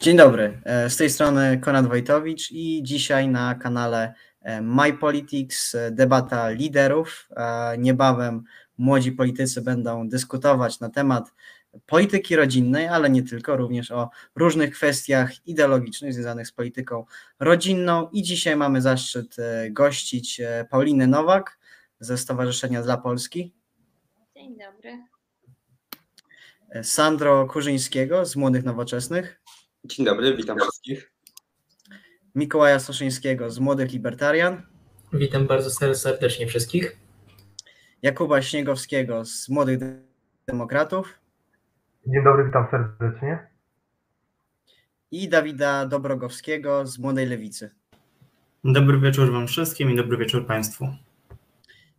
Dzień dobry, e, z tej strony Konrad Wojtowicz i dzisiaj na kanale e, My Politics e, debata liderów. Niebawem młodzi politycy będą dyskutować na temat polityki rodzinnej, ale nie tylko, również o różnych kwestiach ideologicznych związanych z polityką rodzinną. I dzisiaj mamy zaszczyt gościć Paulinę Nowak ze Stowarzyszenia dla Polski. Dzień dobry. Sandro Kurzyńskiego z Młodych Nowoczesnych. Dzień dobry, witam wszystkich. Mikołaja Soszyńskiego z Młodych Libertarian. Witam bardzo serdecznie wszystkich. Jakuba Śniegowskiego z Młodych Demokratów. Dzień dobry, witam serdecznie. I Dawida Dobrogowskiego z Młodej Lewicy. Dobry wieczór Wam wszystkim i dobry wieczór Państwu.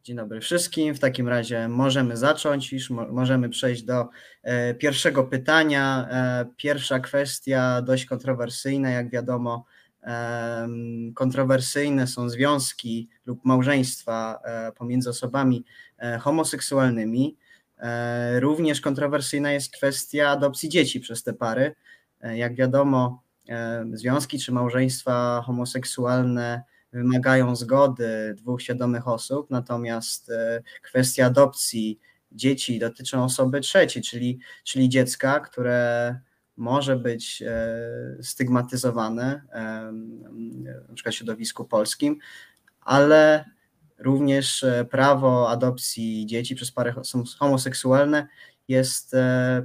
Dzień dobry wszystkim. W takim razie możemy zacząć, już możemy przejść do e, pierwszego pytania. E, pierwsza kwestia, dość kontrowersyjna, jak wiadomo. E, kontrowersyjne są związki lub małżeństwa pomiędzy osobami homoseksualnymi. Również kontrowersyjna jest kwestia adopcji dzieci przez te pary. Jak wiadomo, związki czy małżeństwa homoseksualne wymagają zgody dwóch świadomych osób, natomiast e, kwestia adopcji dzieci dotyczą osoby trzeciej, czyli, czyli dziecka, które może być e, stygmatyzowane na przykład w środowisku polskim, ale również e, prawo adopcji dzieci przez pary homoseksualne jest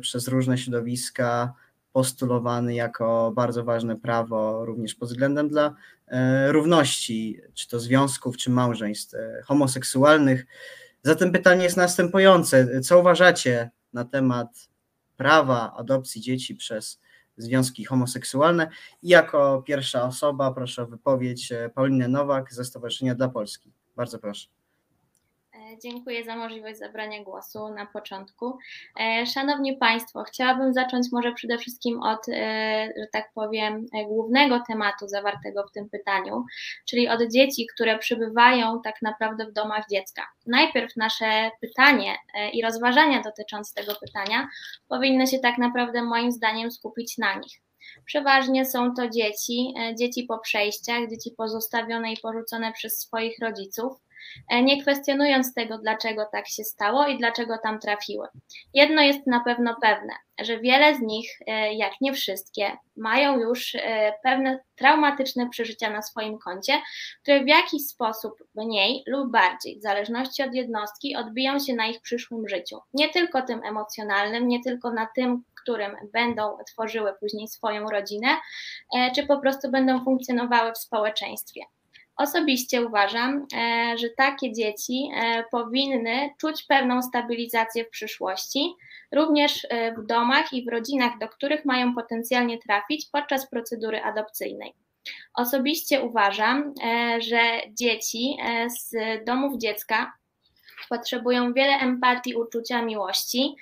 przez różne środowiska postulowany jako bardzo ważne prawo również pod względem dla e, równości, czy to związków, czy małżeństw e, homoseksualnych. Zatem pytanie jest następujące. Co uważacie na temat prawa adopcji dzieci przez związki homoseksualne? I jako pierwsza osoba proszę o wypowiedź e, Paulinę Nowak ze Stowarzyszenia dla Polski. Bardzo proszę. Dziękuję za możliwość zabrania głosu na początku. E, szanowni Państwo, chciałabym zacząć może przede wszystkim od, e, że tak powiem, e, głównego tematu zawartego w tym pytaniu, czyli od dzieci, które przybywają tak naprawdę w domach dziecka. Najpierw nasze pytanie i rozważania dotyczące tego pytania powinny się tak naprawdę moim zdaniem skupić na nich. Przeważnie są to dzieci, dzieci po przejściach, dzieci pozostawione i porzucone przez swoich rodziców, nie kwestionując tego, dlaczego tak się stało i dlaczego tam trafiły. Jedno jest na pewno pewne, że wiele z nich, e, jak nie wszystkie, mają już e, pewne traumatyczne przeżycia na swoim koncie, które w jakiś sposób mniej lub bardziej, w zależności od jednostki, odbiją się na ich przyszłym życiu. Nie tylko tym emocjonalnym, nie tylko na tym, którym będą tworzyły później swoją rodzinę, czy po prostu będą funkcjonowały w społeczeństwie. Osobiście uważam, e, że takie dzieci e, powinny czuć pewną stabilizację w przyszłości, również e, w domach i w rodzinach, do których mają potencjalnie trafić podczas procedury adopcyjnej. Osobiście uważam, że dzieci z domów dziecka potrzebują wiele empatii, uczucia miłości,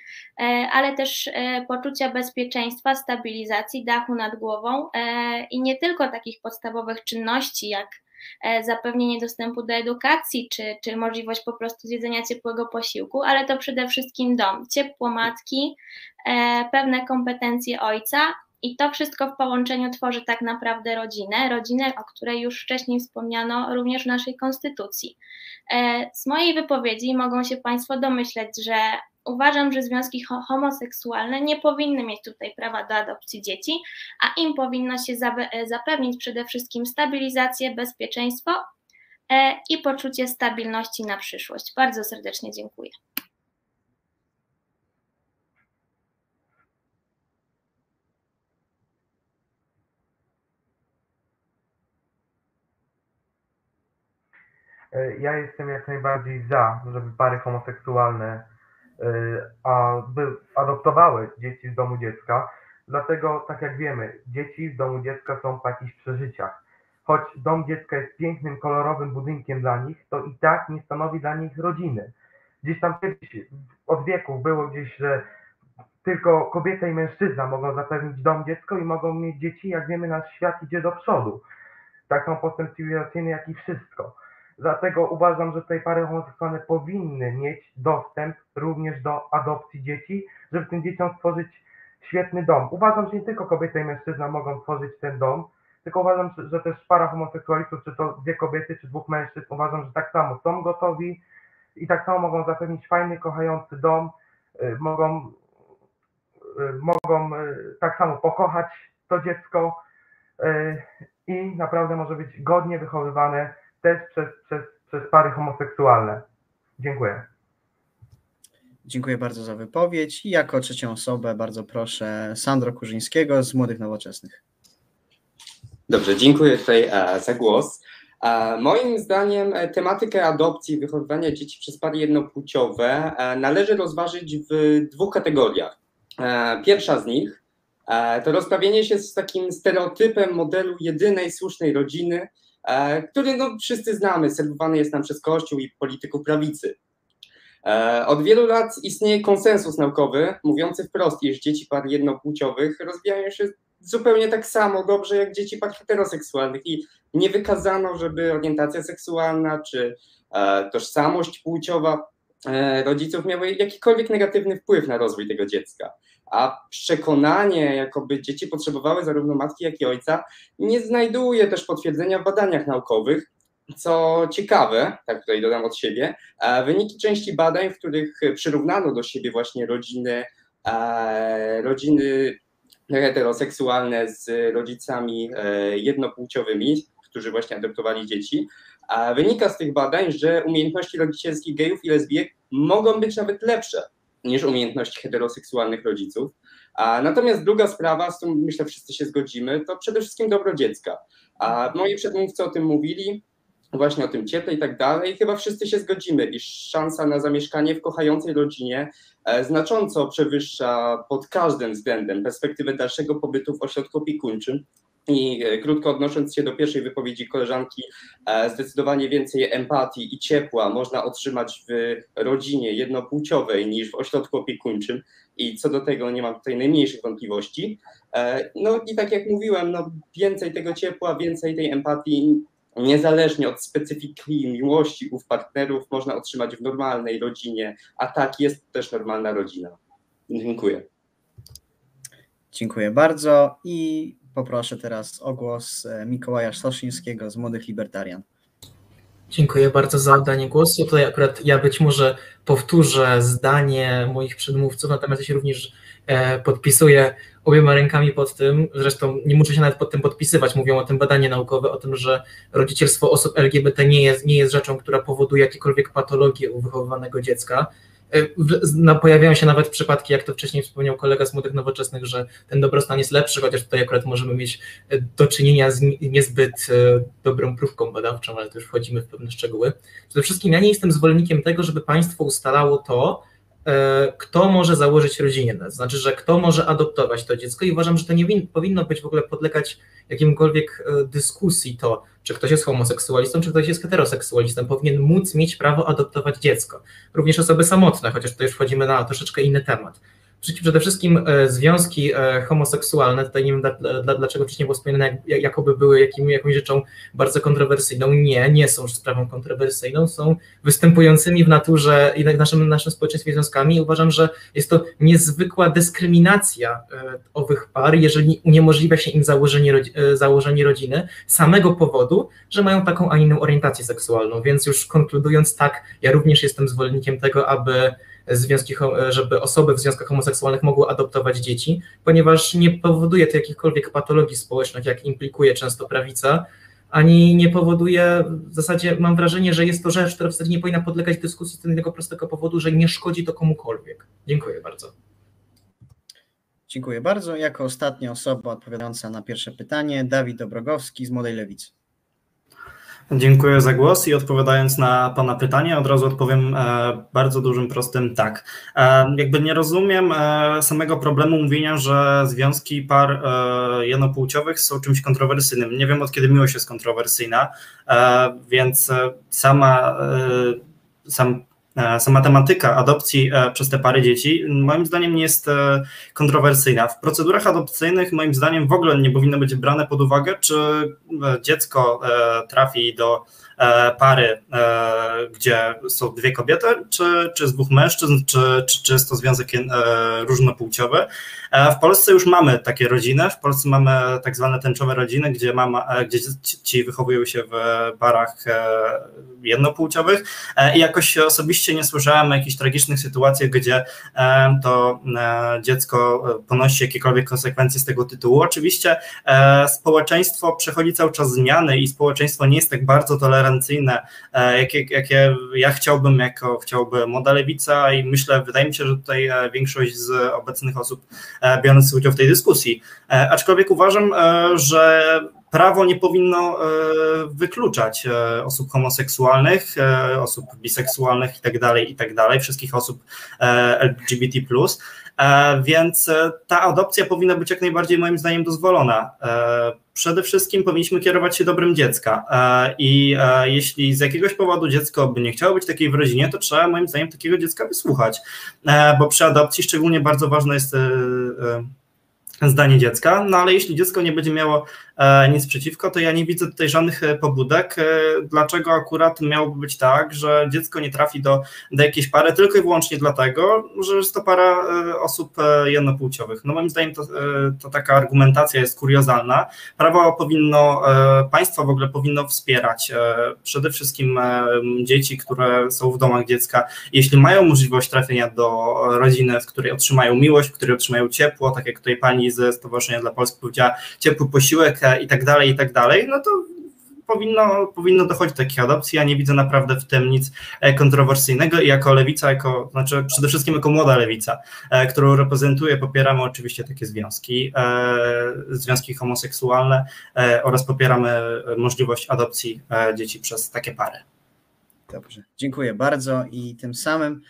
ale też poczucia bezpieczeństwa, stabilizacji, dachu nad głową i nie tylko takich podstawowych czynności jak zapewnienie dostępu do edukacji, czy, czy możliwość po prostu zjedzenia ciepłego posiłku, ale to przede wszystkim dom, ciepło matki, e, pewne kompetencje ojca i to wszystko w połączeniu tworzy tak naprawdę rodzinę, rodzinę, o której już wcześniej wspomniano również w naszej konstytucji. E, z mojej wypowiedzi mogą się Państwo domyśleć, że uważam, że związki homoseksualne nie powinny mieć tutaj prawa do adopcji dzieci, a im powinno się zapewnić przede wszystkim stabilizację, bezpieczeństwo e, i poczucie stabilności na przyszłość. Bardzo serdecznie dziękuję. Ja jestem jak najbardziej za, żeby pary homoseksualne e, aby adoptowały dzieci z domu dziecka. Dlatego, tak jak wiemy, dzieci w domu dziecka są po jakichś przeżyciach. Choć dom dziecka jest pięknym, kolorowym budynkiem dla nich, to i tak nie stanowi dla nich rodziny. Gdzieś tam kiedyś od wieków było gdzieś, że tylko kobieta i mężczyzna mogą zapewnić dom dziecko i mogą mieć dzieci. Jak wiemy, nasz świat idzie do przodu. Tak są postęp cywilizacyjny, jak i wszystko. Dlatego uważam, że tutaj pary homoseksualne powinny mieć dostęp również do adopcji dzieci, żeby tym dzieciom stworzyć świetny dom. Uważam, że nie tylko kobieta i mężczyzna mogą tworzyć ten dom, tylko uważam, że, że też para homoseksualistów, czy to dwie kobiety, czy dwóch mężczyzn, uważam, że tak samo są gotowi i tak samo mogą zapewnić fajny, kochający dom, y, mogą, y, mogą y, tak samo pokochać to dziecko i naprawdę może być godnie wychowywane też przez, przez, przez pary homoseksualne. Dziękuję. Dziękuję bardzo za wypowiedź i jako trzecią osobę bardzo proszę Sandro Kurzyńskiego z Młodych Nowoczesnych. Dobrze, dziękuję tutaj e, za głos. E, moim zdaniem e, tematykę adopcji i wychowywania dzieci przez pary jednopłciowe należy rozważyć w dwóch kategoriach. Pierwsza z nich to rozprawienie się z takim stereotypem modelu jedynej słusznej rodziny, który no, wszyscy znamy, serwowany jest nam przez Kościół i polityków prawicy. Od wielu lat istnieje konsensus naukowy mówiący wprost, iż dzieci par jednopłciowych rozwijają się zupełnie tak samo dobrze jak dzieci par heteroseksualnych i nie wykazano, żeby orientacja seksualna czy e, tożsamość płciowa e, rodziców miały jakikolwiek negatywny wpływ na rozwój tego dziecka. A przekonanie, jakoby dzieci potrzebowały zarówno matki, jak i ojca, nie znajduje też potwierdzenia w badaniach naukowych. Co ciekawe, tak tutaj dodam od siebie, e, wyniki części badań, w których przyrównano do siebie właśnie rodziny, e, rodziny heteroseksualne z rodzicami e, jednopłciowymi, którzy właśnie adoptowali dzieci. Wynika z tych badań, że umiejętności rodzicielskie gejów i lesbijek mogą być nawet lepsze niż umiejętności heteroseksualnych rodziców. A natomiast druga sprawa, z którą myślę wszyscy się zgodzimy, to przede wszystkim dobro dziecka. A moi przedmówcy o tym mówili, właśnie o tym cieple i tak dalej. Chyba wszyscy się zgodzimy, iż szansa na zamieszkanie w kochającej rodzinie e, znacząco przewyższa pod każdym względem perspektywę dalszego pobytu w ośrodku opiekuńczym. I e, krótko odnosząc się do pierwszej wypowiedzi koleżanki, e, zdecydowanie więcej empatii i ciepła można otrzymać w rodzinie jednopłciowej niż w ośrodku opiekuńczym. I co do tego nie mam tutaj najmniejszych wątpliwości. No i tak jak mówiłem, no więcej tego ciepła, więcej tej empatii niezależnie od specyfiki miłości ów partnerów można otrzymać w normalnej rodzinie, a tak jest też normalna rodzina. Dziękuję. Dziękuję bardzo i poproszę teraz o głos e, Mikołaja Soszyńskiego z Młodych Libertarian. Dziękuję bardzo za oddanie głosu. Tutaj akurat ja być może powtórzę zdanie moich przedmówców, natomiast ja się również e, podpisuję obiema rękami pod tym, zresztą nie muszę się nawet pod tym podpisywać, mówią o tym badania naukowe, o tym, że rodzicielstwo osób LGBT nie jest, nie jest rzeczą, która powoduje jakiekolwiek patologię u wychowywanego dziecka. No, pojawiają się nawet przypadki, jak to wcześniej wspomniał kolega z Młodych Nowoczesnych, że ten dobrostan jest lepszy, chociaż tutaj akurat możemy mieć e, do czynienia z niezbyt e, dobrą próbką badawczą, ale to już wchodzimy w pewne szczegóły. Przede wszystkim ja nie jestem zwolennikiem tego, żeby państwo ustalało to, E, kto może założyć rodzinę, to znaczy, że kto może adoptować to dziecko i uważam, że to nie powinno być w ogóle podlegać jakimkolwiek e, dyskusji to, czy ktoś jest homoseksualistą, czy ktoś jest heteroseksualistą, powinien móc mieć prawo adoptować dziecko. Również osoby samotne, chociaż tutaj już wchodzimy na troszeczkę inny temat przede wszystkim e, związki e, homoseksualne, tutaj nie wiem dlaczego wcześniej było wspomniane, jakoby były jakim, jakąś rzeczą bardzo kontrowersyjną. Nie, nie są sprawą kontrowersyjną, są występującymi w naturze i w naszym, naszym społeczeństwie związkami. Uważam, że jest to niezwykła dyskryminacja e, owych par, jeżeli uniemożliwia się im założenie, założenie rodziny samego powodu, że mają taką, a inną orientację seksualną. Więc już konkludując, tak, ja również jestem zwolennikiem tego, aby związki, żeby osoby w związkach homoseksualnych mogły adoptować dzieci, ponieważ nie powoduje to jakichkolwiek patologii społecznych, jak implikuje często prawica, ani nie powoduje, w zasadzie mam wrażenie, że jest to rzecz, która w zasadzie nie powinna podlegać dyskusji z tego prostego powodu, że nie szkodzi to komukolwiek. Dziękuję bardzo. Dziękuję bardzo. Jako ostatnia osoba odpowiadająca na pierwsze pytanie, Dawid Dobrogowski z Młodej Lewicy. Dziękuję za głos i odpowiadając na Pana pytanie, od razu odpowiem e, bardzo dużym, prostym tak. E, jakby nie rozumiem e, samego problemu mówienia, że związki par jednopłciowych są czymś kontrowersyjnym. Nie wiem od kiedy miłość jest kontrowersyjna, więc sama, sam sama tematyka adopcji przez te pary dzieci, moim zdaniem nie jest kontrowersyjna. W procedurach adopcyjnych, moim zdaniem, w ogóle nie powinno być brane pod uwagę, czy dziecko trafi do E, pary, e, gdzie są dwie kobiety, czy, czy z dwóch mężczyzn, czy, czy, czy jest to związek e, różnopłciowy. W Polsce już mamy takie rodziny, w Polsce mamy tak zwane tęczowe rodziny, gdzie, mama, gdzie dzieci wychowują się w parach jednopłciowych i jakoś osobiście nie słyszałem o jakichś tragicznych sytuacjach, gdzie to dziecko ponosi jakiekolwiek konsekwencje z tego tytułu. Oczywiście społeczeństwo przechodzi cały czas zmiany i społeczeństwo nie jest tak bardzo tolerancyjne, e, jakie, jakie ja chciałbym jako chciałby młoda lewica i myślę, wydaje mi się, że tutaj e, większość z obecnych osób e, biorących udział w tej dyskusji. Aczkolwiek uważam, że prawo nie powinno wykluczać osób homoseksualnych, osób biseksualnych itd., tak itd., tak wszystkich osób LGBT+. Więc ta adopcja powinna być jak najbardziej moim zdaniem dozwolona przede wszystkim powinniśmy kierować się dobrym dziecka. E, I e, jeśli z jakiegoś powodu dziecko by nie chciało być takiej w rodzinie, to trzeba moim zdaniem takiego dziecka wysłuchać, e, bo przy adopcji szczególnie bardzo ważne jest zdanie dziecka, no ale jeśli dziecko nie będzie miało E, nic przeciwko, to ja nie widzę tutaj żadnych e, pobudek. E, dlaczego akurat miałoby być tak, że dziecko nie trafi do, do jakiejś pary tylko i wyłącznie dlatego, że jest to para osób jednopłciowych? No moim zdaniem to, to taka argumentacja jest kuriozalna. Prawo powinno, państwo w ogóle powinno wspierać przede wszystkim dzieci, które są w domach dziecka, jeśli mają możliwość trafienia do rodziny, w której otrzymają miłość, w której otrzymają ciepło, tak jak tutaj pani ze Stowarzyszenia dla Polski powiedziała, ciepły posiłek, i tak dalej, i tak dalej, no to powinno, powinno dochodzić do takich adopcji. Ja nie widzę naprawdę w tym nic e, kontrowersyjnego i jako lewica, jako, znaczy przede wszystkim jako młoda lewica, e, którą reprezentuję, popieramy oczywiście takie związki, e, związki homoseksualne oraz popieramy możliwość adopcji dzieci przez takie pary. Dobrze, dziękuję bardzo i tym samym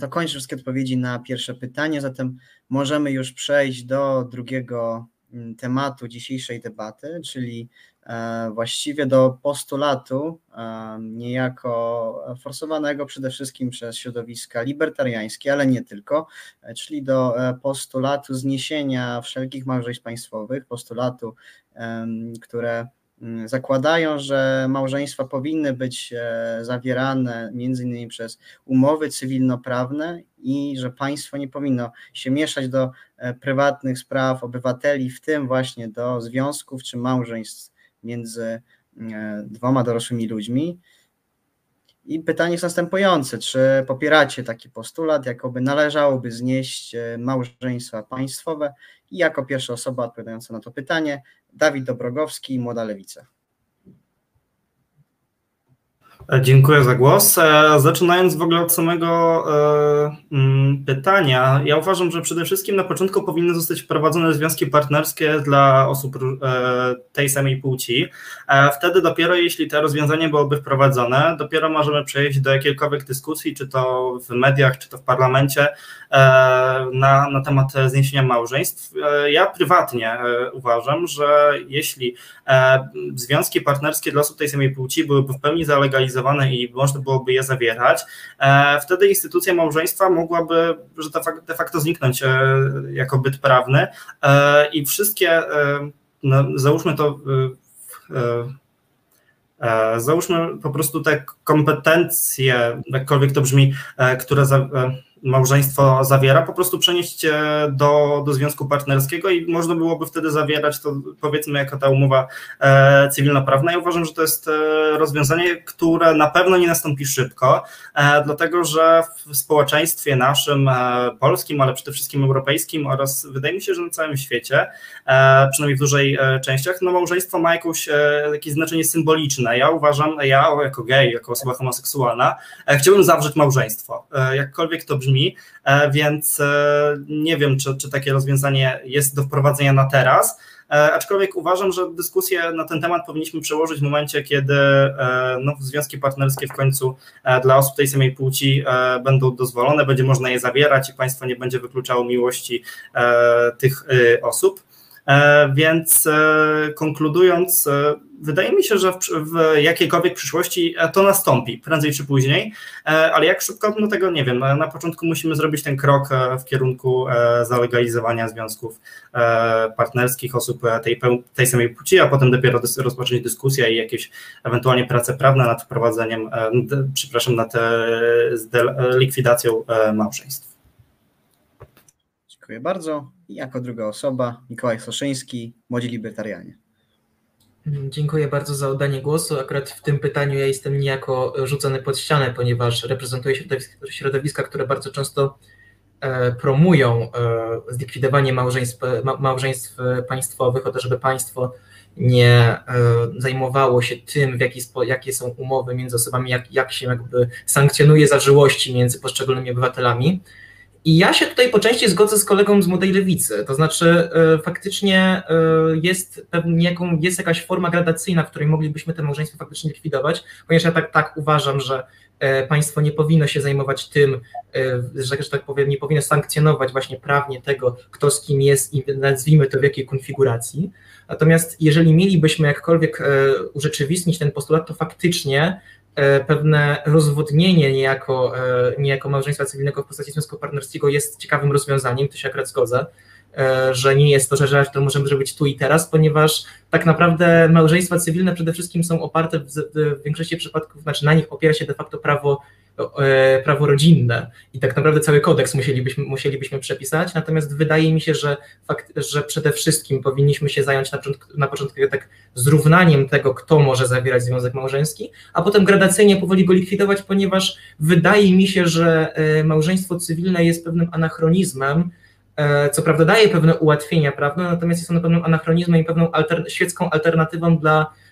to kończę wszystkie odpowiedzi na pierwsze pytanie, zatem możemy już przejść do drugiego Mm, tematu dzisiejszej debaty, czyli e, właściwie do postulatu, e, niejako forsowanego przede wszystkim przez środowiska libertariańskie, ale nie tylko, e, czyli do postulatu zniesienia wszelkich małżeństw państwowych, postulatu, które zakładają, że małżeństwa powinny być e, zawierane między innymi przez umowy cywilnoprawne i że państwo nie powinno się mieszać do e, prywatnych spraw obywateli, w tym właśnie do związków czy małżeństw między e, dwoma dorosłymi ludźmi. I pytanie jest następujące: czy popieracie taki postulat, jakoby należałoby znieść małżeństwa państwowe? I jako pierwsza osoba odpowiadająca na to pytanie, Dawid Dobrogowski, Młoda Lewica. Dziękuję za głos. E, zaczynając w ogóle od samego e, mm, pytania, ja uważam, że przede wszystkim na początku powinny zostać wprowadzone związki partnerskie dla osób e, tej samej płci. Wtedy dopiero jeśli te rozwiązanie byłoby wprowadzone, dopiero możemy przejść do jakiejkolwiek dyskusji, czy to w mediach, czy to w parlamencie, na, na temat zniesienia małżeństw. Ja prywatnie uważam, że jeśli związki partnerskie dla osób tej samej płci byłyby w pełni zalegalizowane, i można byłoby je zawierać, e, wtedy instytucja małżeństwa mogłaby że de facto zniknąć e, jako byt prawny. E, i wszystkie, no, załóżmy to Załóżmy po prostu te kompetencje, jakkolwiek to brzmi, które za, małżeństwo zawiera, po prostu przenieść do, do związku partnerskiego i można byłoby wtedy zawierać to powiedzmy jako ta umowa e, cywilnoprawna. Ja uważam, że to jest e, rozwiązanie, które na pewno nie nastąpi szybko, e, dlatego że w społeczeństwie naszym e, polskim, ale przede wszystkim europejskim oraz wydaje mi się, że na całym świecie, e, przynajmniej w dużej e, częściach, no małżeństwo ma jakąś, jakieś znaczenie symboliczne. Ja uważam, ja jako gej, jako osoba homoseksualna, chciałbym zawrzeć małżeństwo. Jakkolwiek to brzmi, e, więc e, nie wiem, czy, czy takie rozwiązanie jest do wprowadzenia na teraz. E, aczkolwiek uważam, że dyskusję na ten temat powinniśmy przełożyć w momencie, kiedy no, związki partnerskie w końcu dla osób tej samej płci będą dozwolone, będzie można je zawierać i państwo nie będzie wykluczało miłości tych osób. Więc konkludując, wydaje mi się, że w, w jakiejkolwiek przyszłości to nastąpi, prędzej czy później, ale jak szybko, no tego nie wiem. Na początku musimy zrobić ten krok w kierunku zalegalizowania związków partnerskich osób tej, tej samej płci, a potem dopiero rozpocząć dyskusję i jakieś ewentualnie prace prawne nad wprowadzeniem, przepraszam, nad likwidacją małżeństw. Dziękuję bardzo. I jako druga osoba Mikołaj Soszyński, Młodzi Libertarianie. Dziękuję bardzo za oddanie głosu. Akurat w tym pytaniu ja jestem niejako rzucony pod ścianę, ponieważ reprezentuję środowiska, które bardzo często e, promują e, zlikwidowanie małżeństw, małżeństw państwowych, o to, żeby państwo nie e, zajmowało się tym, w jaki jakie są umowy między osobami, jak, jak się jakby sankcjonuje zażyłości między poszczególnymi obywatelami. I ja się tutaj po części zgodzę z kolegą z Młodej Lewicy, to znaczy y, faktycznie y, jest, jaką, jest jakaś forma gradacyjna, w której moglibyśmy te małżeństwo faktycznie likwidować, ponieważ ja tak, tak uważam, że y, państwo nie powinno się zajmować tym, że, że tak powiem, nie powinno sankcjonować właśnie prawnie tego, kto z kim jest i nazwijmy to w jakiej konfiguracji. Natomiast jeżeli mielibyśmy jakkolwiek urzeczywistnić ten postulat, to faktycznie E, pewne rozwodnienie niejako, e, niejako małżeństwa cywilnego w postaci związku partnerskiego jest ciekawym rozwiązaniem, to się akurat zgodzę, e, że nie jest to rzecz, którą możemy zrobić tu i teraz, ponieważ tak naprawdę małżeństwa cywilne przede wszystkim są oparte w, w większości przypadków, znaczy na nich opiera się de facto prawo E, prawo rodzinne i tak naprawdę cały kodeks musielibyśmy, musielibyśmy przepisać, natomiast wydaje mi się, że, fakt, że przede wszystkim powinniśmy się zająć na początku, na początku tak zrównaniem tego, kto może zawierać związek małżeński, a potem gradacyjnie powoli go likwidować, ponieważ wydaje mi się, że e, małżeństwo cywilne jest pewnym anachronizmem, e, co prawda daje pewne ułatwienia prawne, natomiast jest ono pewnym anachronizmem i pewną alter, świecką alternatywą dla E,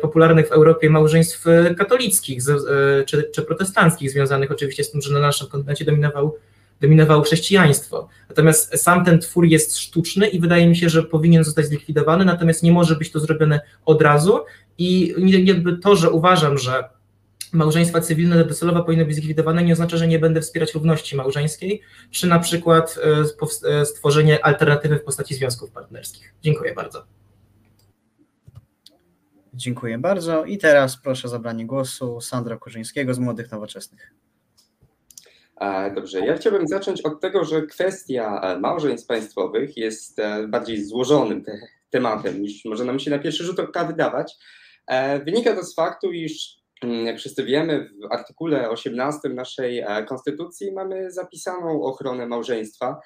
popularnych w Europie małżeństw e, katolickich e, czy, czy protestanckich, związanych oczywiście z tym, że na naszym kontynencie dominował, dominowało chrześcijaństwo. Natomiast sam ten twór jest sztuczny i wydaje mi się, że powinien zostać zlikwidowany, natomiast nie może być to zrobione od razu i jakby to, że uważam, że małżeństwa cywilne docelowo powinny być zlikwidowane, nie oznacza, że nie będę wspierać równości małżeńskiej, czy na przykład stworzenie alternatywy w postaci związków partnerskich. Dziękuję bardzo. Dziękuję bardzo. I teraz proszę o zabranie głosu Sandra Kurzyńskiego z Młodych Nowoczesnych. Dobrze, ja chciałbym zacząć od tego, że kwestia e, małżeństw państwowych jest e, bardziej złożonym te, tematem niż może nam się na pierwszy rzut oka wydawać. E, wynika to z faktu, iż mm, jak wszyscy wiemy, w artykule 18 naszej konstytucji mamy zapisaną ochronę małżeństwa,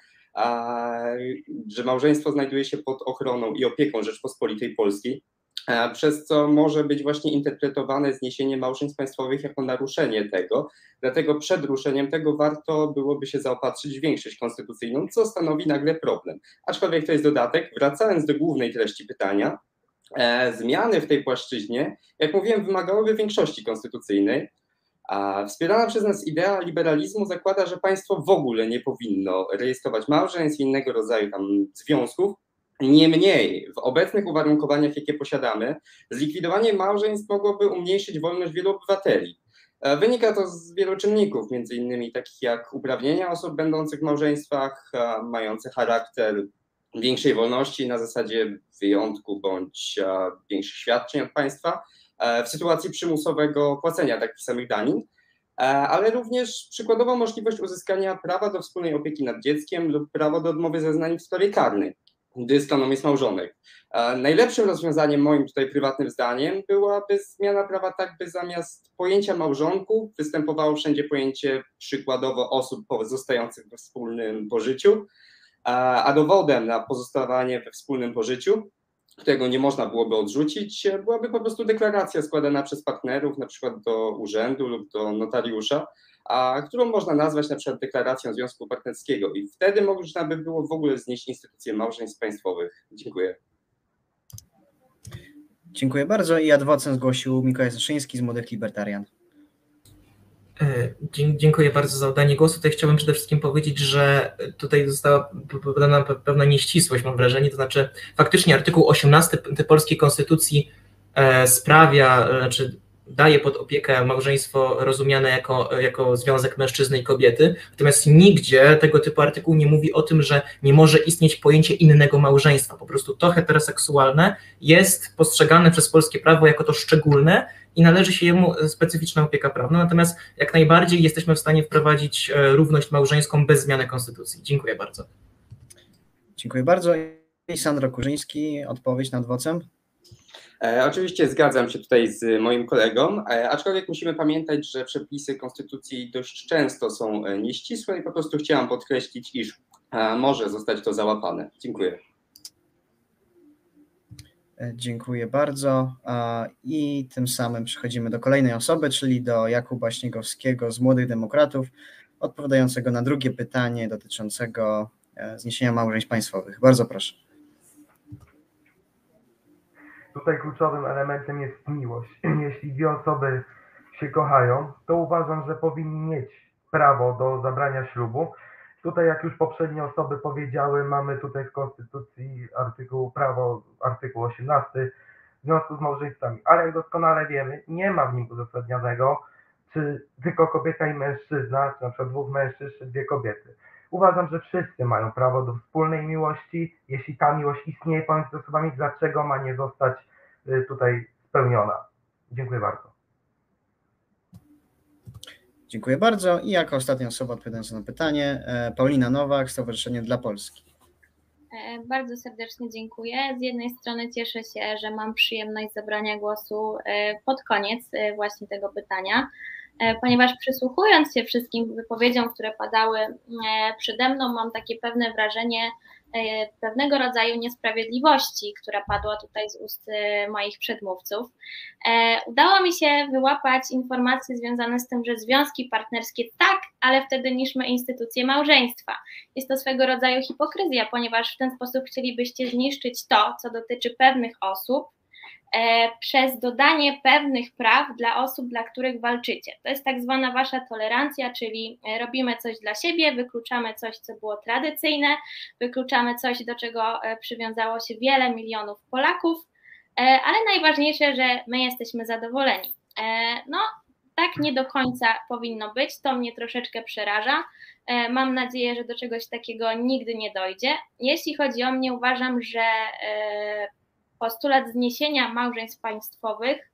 że małżeństwo znajduje się pod ochroną i opieką Rzeczpospolitej Polskiej. E, przez co może być właśnie interpretowane zniesienie małżeństw państwowych jako naruszenie tego. Dlatego przed ruszeniem tego warto byłoby się zaopatrzyć w większość konstytucyjną, co stanowi nagle problem. Aczkolwiek to jest dodatek. Wracając do głównej treści pytania, e, zmiany w tej płaszczyźnie, jak mówiłem, wymagałyby większości konstytucyjnej. A wspierana przez nas idea liberalizmu zakłada, że państwo w ogóle nie powinno rejestrować małżeństw i innego rodzaju tam związków, Niemniej, w obecnych uwarunkowaniach, jakie posiadamy, zlikwidowanie małżeństw mogłoby umniejszyć wolność wielu obywateli. E, wynika to z wielu czynników, między innymi takich jak uprawnienia osób będących w małżeństwach, e, mające charakter większej wolności na zasadzie wyjątku bądź e, większych świadczeń od państwa w sytuacji przymusowego płacenia takich samych danin, ale również przykładowo możliwość uzyskania prawa do wspólnej opieki nad dzieckiem lub prawo do odmowy zeznań w sprawie karnej gdy stroną jest małżonek. Najlepszym rozwiązaniem, moim tutaj prywatnym zdaniem, byłaby zmiana prawa tak, by zamiast pojęcia małżonków występowało wszędzie pojęcie przykładowo osób pozostających we wspólnym pożyciu, a dowodem na pozostawanie we wspólnym pożyciu, którego nie można byłoby odrzucić, byłaby po prostu deklaracja składana przez partnerów, na przykład do urzędu lub do notariusza, a którą można nazwać na przykład deklaracją związku partnerskiego i wtedy można by było w ogóle znieść instytucje małżeństw państwowych. Dziękuję. Dziękuję bardzo i adwocem zgłosił Mikołaj Zaszyński z Młodych Libertarian. E, dziękuję bardzo za oddanie głosu. Tutaj chciałbym przede wszystkim powiedzieć, że tutaj została podana pewna nieścisłość, mam wrażenie, to znaczy faktycznie artykuł 18 polskiej konstytucji e, sprawia, znaczy daje pod opiekę małżeństwo rozumiane jako, jako związek mężczyzny i kobiety, natomiast nigdzie tego typu artykuł nie mówi o tym, że nie może istnieć pojęcie innego małżeństwa. Po prostu to heteroseksualne jest postrzegane przez polskie prawo jako to szczególne i należy się jemu specyficzna opieka prawna, natomiast jak najbardziej jesteśmy w stanie wprowadzić e, równość małżeńską bez zmiany konstytucji. Dziękuję bardzo. Dziękuję bardzo. I Sandro Kurzyński, odpowiedź nad WOCem. E, oczywiście zgadzam się tutaj z moim kolegą, e, aczkolwiek musimy pamiętać, że przepisy konstytucji dość często są e, nieścisłe i po prostu chciałam podkreślić, iż może zostać to załapane. Dziękuję. Dziękuję bardzo. I tym samym przechodzimy do kolejnej osoby, czyli do Jakuba Śniegowskiego z Młodych Demokratów, odpowiadającego na drugie pytanie dotyczącego zniesienia małżeństw państwowych. Bardzo proszę. Tutaj kluczowym elementem jest miłość. Jeśli dwie osoby się kochają, to uważam, że powinni mieć prawo do zabrania ślubu. Tutaj, jak już poprzednie osoby powiedziały, mamy tutaj w Konstytucji artykuł prawo, artykuł 18 w związku z małżeństwami, ale jak doskonale wiemy, nie ma w nim uzasadnionego, czy tylko kobieta i mężczyzna, czy na przykład dwóch mężczyzn, czy dwie kobiety. Uważam, że wszyscy mają prawo do wspólnej miłości. Jeśli ta miłość istnieje pomiędzy osobami, dlaczego ma nie zostać y, tutaj spełniona? Dziękuję bardzo. Dziękuję bardzo. I jako ostatnia osoba odpowiadająca na pytanie, e, Paulina Nowak, Stowarzyszenie dla Polski. E, Bardzo serdecznie dziękuję. Z jednej strony cieszę się, że mam przyjemność zabrania głosu e, pod koniec właśnie tego pytania, ponieważ przysłuchując się wszystkim wypowiedziom, które padały e, przede mną, mam takie pewne wrażenie e, pewnego rodzaju niesprawiedliwości, która padła tutaj z ust e, moich przedmówców. E, Udało mi się wyłapać informacje związane z tym, że związki partnerskie tak, ale wtedy niszmy instytucję małżeństwa. Jest to swego rodzaju hipokryzja, ponieważ w ten sposób chcielibyście zniszczyć to, co dotyczy pewnych osób, e, przez dodanie pewnych praw dla osób, dla których walczycie. To jest tak zwana wasza tolerancja, czyli e, robimy coś dla siebie, wykluczamy coś, co było tradycyjne, wykluczamy coś, do czego e, przywiązało się wiele milionów Polaków, e, ale najważniejsze, że my jesteśmy zadowoleni. E, No, tak nie do końca powinno być, to mnie troszeczkę przeraża. E, Mam nadzieję, że do czegoś takiego nigdy nie dojdzie. Jeśli chodzi o mnie, uważam, że e, postulat zniesienia małżeństw państwowych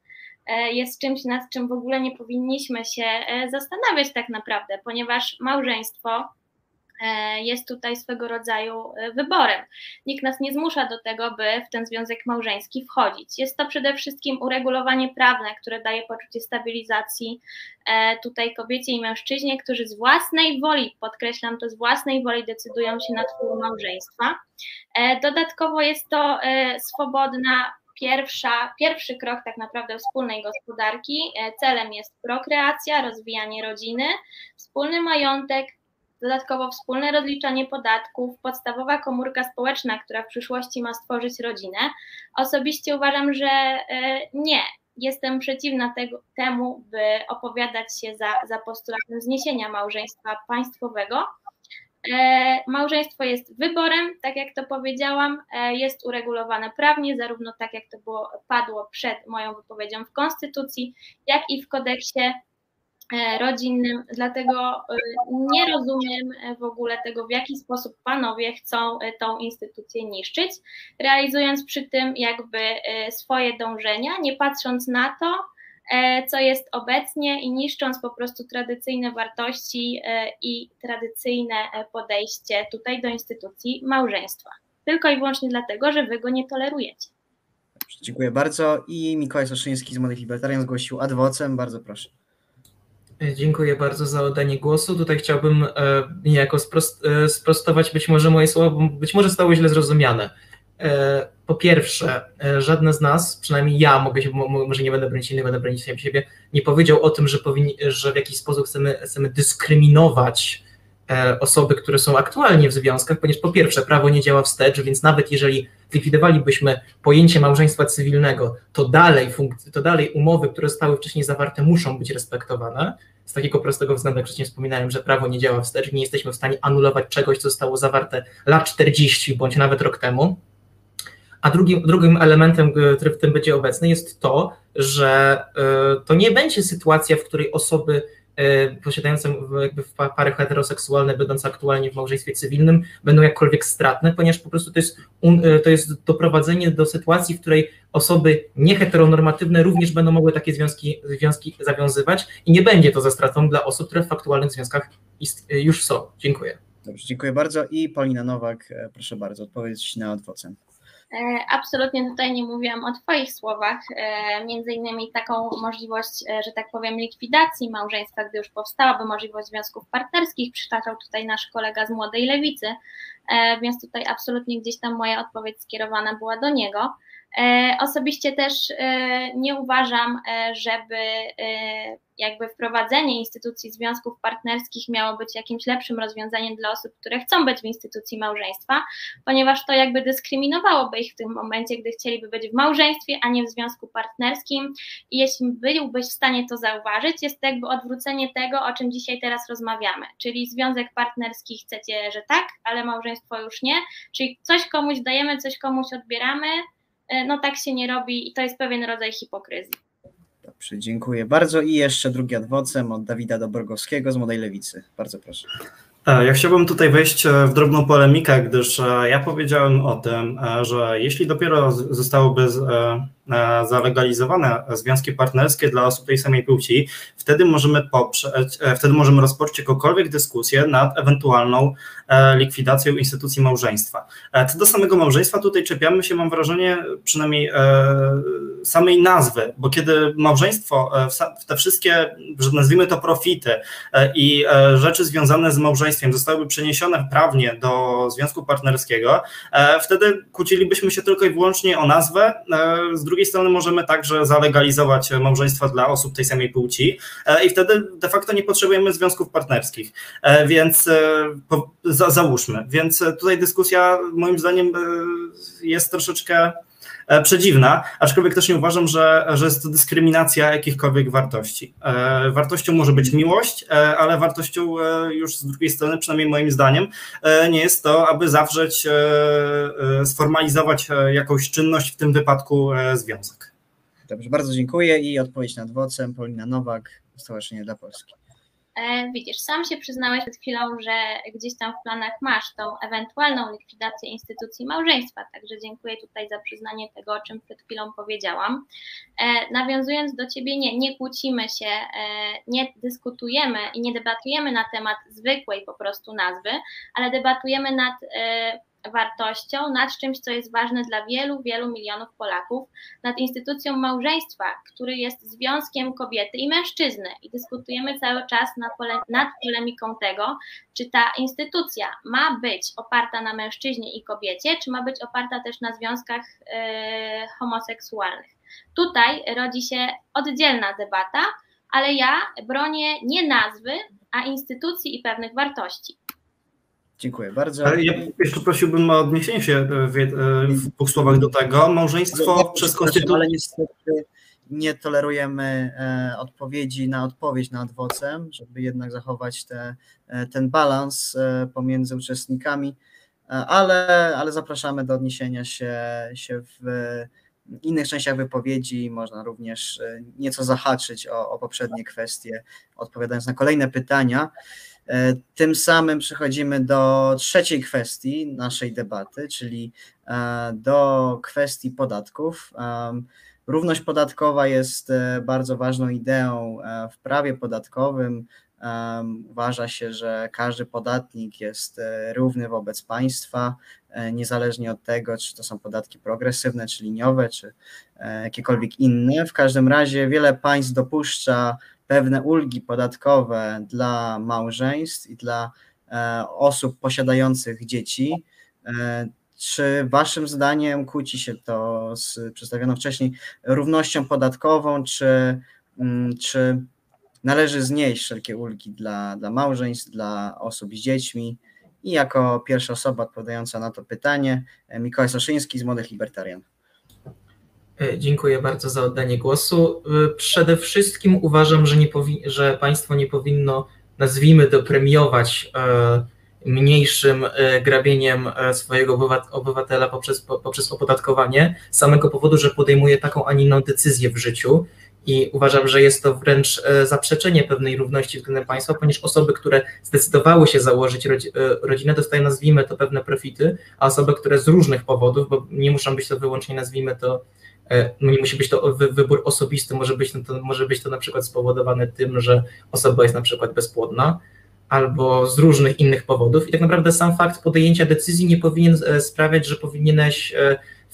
e, jest czymś, nad czym w ogóle nie powinniśmy się e, zastanawiać tak naprawdę, ponieważ małżeństwo jest tutaj swego rodzaju e, wyborem. Nikt nas nie zmusza do tego, by w ten związek małżeński wchodzić. Jest to przede wszystkim uregulowanie prawne, które daje poczucie stabilizacji e, tutaj kobiecie i mężczyźnie, którzy z własnej woli, podkreślam to, z własnej woli decydują się na twór małżeństwa. E, Dodatkowo jest to e, swobodna pierwsza, pierwszy krok tak naprawdę wspólnej gospodarki. E, Celem jest prokreacja, rozwijanie rodziny, wspólny majątek, dodatkowo wspólne rozliczanie podatków, podstawowa komórka społeczna, która w przyszłości ma stworzyć rodzinę. Osobiście uważam, że e, nie. Jestem przeciwna tego, temu, by opowiadać się za, za postulatem zniesienia małżeństwa państwowego. E, Małżeństwo jest wyborem, tak jak to powiedziałam, e, jest uregulowane prawnie, zarówno tak jak to było, padło przed moją wypowiedzią w Konstytucji, jak i w kodeksie rodzinnym, dlatego e, nie rozumiem e, w ogóle tego, w jaki sposób panowie chcą e, tą instytucję niszczyć, realizując przy tym jakby e, swoje dążenia, nie patrząc na to, e, co jest obecnie i niszcząc po prostu tradycyjne wartości e, i tradycyjne e, podejście tutaj do instytucji małżeństwa. Tylko i wyłącznie dlatego, że wy go nie tolerujecie. Dziękuję bardzo. I Mikołaj Soszyński z Młodych Libertarian zgłosił adwocem. Bardzo proszę. Dziękuję bardzo za oddanie głosu. Tutaj chciałbym e, niejako e, sprostować być może moje słowa, bo być może zostały źle zrozumiane. E, Po pierwsze, żadne z nas, przynajmniej ja, mogę się, mo- może nie będę bronić innych, będę bronić siebie, nie powiedział o tym, że, powinni, że w jakiś sposób chcemy, chcemy dyskryminować osoby, które są aktualnie w związkach, ponieważ po pierwsze, prawo nie działa wstecz, więc nawet jeżeli zlikwidowalibyśmy pojęcie małżeństwa cywilnego, to dalej, to dalej umowy, które zostały wcześniej zawarte, muszą być respektowane. Z takiego prostego względu, jak wcześniej wspominałem, że prawo nie działa wstecz, nie jesteśmy w stanie anulować czegoś, co zostało zawarte lat 40 bądź nawet rok temu. A drugim, drugim elementem, który w tym będzie obecny, jest to, że to nie będzie sytuacja, w której osoby posiadające jakby pary heteroseksualne, będące aktualnie w małżeństwie cywilnym, będą jakkolwiek stratne, ponieważ po prostu to jest, to jest doprowadzenie do sytuacji, w której osoby nieheteronormatywne również będą mogły takie związki, związki zawiązywać i nie będzie to za stratą dla osób, które w aktualnych związkach już są. Dziękuję. Dobrze, dziękuję bardzo. I Paulina Nowak, e, proszę bardzo, odpowiedź na adwocem. E, absolutnie tutaj nie mówiłam o Twoich słowach. E, między innymi taką możliwość, że tak powiem, likwidacji małżeństwa, gdy już powstałaby możliwość związków partnerskich, przytaczał tutaj nasz kolega z Młodej Lewicy, więc tutaj absolutnie gdzieś tam moja odpowiedź skierowana była do niego. E, osobiście też e, nie uważam, e, żeby jakby wprowadzenie instytucji związków partnerskich miało być jakimś lepszym rozwiązaniem dla osób, które chcą być w instytucji małżeństwa, ponieważ to jakby dyskryminowałoby ich w tym momencie, gdy chcieliby być w małżeństwie, a nie w związku partnerskim. I jeśli byłbyś w stanie to zauważyć, jest to jakby odwrócenie tego, o czym dzisiaj teraz rozmawiamy. Czyli związek partnerski chcecie, że tak, ale małżeństwo już nie. Czyli coś komuś dajemy, coś komuś odbieramy, no tak się nie robi i to jest pewien rodzaj hipokryzji. Dobrze, dziękuję bardzo. I jeszcze drugi adwocem od Dawida Dobrogowskiego z Młodej Lewicy. Bardzo proszę. E, ja chciałbym tutaj wejść e, w drobną polemikę, gdyż ja powiedziałem o tym, że jeśli dopiero zostałoby zalegalizowane związki partnerskie dla osób tej samej płci, wtedy możemy poprzeć, wtedy możemy rozpocząć jakąkolwiek dyskusję nad ewentualną E, likwidacją instytucji małżeństwa. E, co do samego małżeństwa, tutaj czepiamy się, mam wrażenie, przynajmniej e, samej nazwy, bo kiedy małżeństwo, te wszystkie, że nazwijmy to profity i rzeczy związane z małżeństwem zostałyby przeniesione prawnie do związku partnerskiego, wtedy kłócilibyśmy się tylko i wyłącznie o nazwę. Z drugiej strony możemy także zalegalizować małżeństwa dla osób tej samej płci i wtedy de facto nie potrzebujemy związków partnerskich. Więc za, załóżmy. Więc e, tutaj dyskusja moim zdaniem e, jest troszeczkę e, przedziwna, aczkolwiek też nie uważam, że, że jest to dyskryminacja jakichkolwiek wartości. Wartością może być miłość, ale wartością już z drugiej strony, przynajmniej moim zdaniem, nie jest to, aby zawrzeć, sformalizować jakąś czynność, w tym wypadku związek. Dobrze, bardzo dziękuję i odpowiedź nad wocem Polina Nowak, Stowarzyszenie dla Polski. E, widzisz, sam się przyznałeś przed chwilą, że gdzieś tam w planach masz tą ewentualną likwidację instytucji małżeństwa, także dziękuję tutaj za przyznanie tego, o czym przed chwilą powiedziałam. E, nawiązując do Ciebie, nie, nie kłócimy się, e, nie dyskutujemy i nie debatujemy na temat zwykłej po prostu nazwy, ale debatujemy nad wartością, nad czymś, co jest ważne dla wielu, wielu milionów Polaków, nad instytucją małżeństwa, który jest związkiem kobiety i mężczyzny. I dyskutujemy cały czas nad, pole, nad polemiką tego, czy ta instytucja ma być oparta na mężczyźnie i kobiecie, czy ma być oparta też na związkach yy, homoseksualnych. Tutaj rodzi się oddzielna debata, ale ja bronię nie nazwy, a instytucji i pewnych wartości. Dziękuję bardzo. Ja jeszcze prosiłbym o odniesienie się w, w dwóch słowach do tego. Małżeństwo przez konstytucję. Ale niestety nie tolerujemy e, odpowiedzi na odpowiedź nad adwocem, żeby jednak zachować te, e, ten balans e, pomiędzy uczestnikami, e, ale, ale zapraszamy do odniesienia się, się w innych częściach wypowiedzi. Można również e, nieco zahaczyć o, o poprzednie kwestie, odpowiadając na kolejne pytania. E, tym samym przechodzimy do trzeciej kwestii naszej debaty, czyli e, do kwestii podatków. Równość podatkowa jest e, bardzo ważną ideą w prawie podatkowym. Uważa się, że każdy podatnik jest równy wobec państwa, niezależnie od tego, czy to są podatki progresywne, czy liniowe, czy jakiekolwiek inne. W każdym razie wiele państw dopuszcza pewne ulgi podatkowe dla małżeństw i dla e, osób posiadających dzieci. E, czy Waszym zdaniem kłóci się to z przedstawioną wcześniej równością podatkową, czy, mm, czy należy znieść wszelkie ulgi dla, dla małżeństw, dla osób z dziećmi? I jako pierwsza osoba odpowiadająca na to pytanie, Mikołaj Soszyński z Młodych Libertarian. E, dziękuję bardzo za oddanie głosu. E, przede wszystkim uważam, że, że państwo nie powinno, nazwijmy to, premiować mniejszym grabieniem swojego obywatela poprzez, poprzez opodatkowanie, z samego powodu, że podejmuje taką, a nie inną decyzję w życiu i uważam, że jest to wręcz e, zaprzeczenie pewnej równości względem państwa, ponieważ osoby, które zdecydowały się założyć e, rodzinę, dostają, nazwijmy to, pewne profity, a osoby, które z różnych powodów, bo nie muszą być to wyłącznie, nazwijmy to, e, nie musi być to wybór osobisty, może być to, może być to na przykład spowodowane tym, że osoba jest na przykład bezpłodna, albo z różnych innych powodów. I tak naprawdę sam fakt podjęcia decyzji nie powinien sprawiać, że powinieneś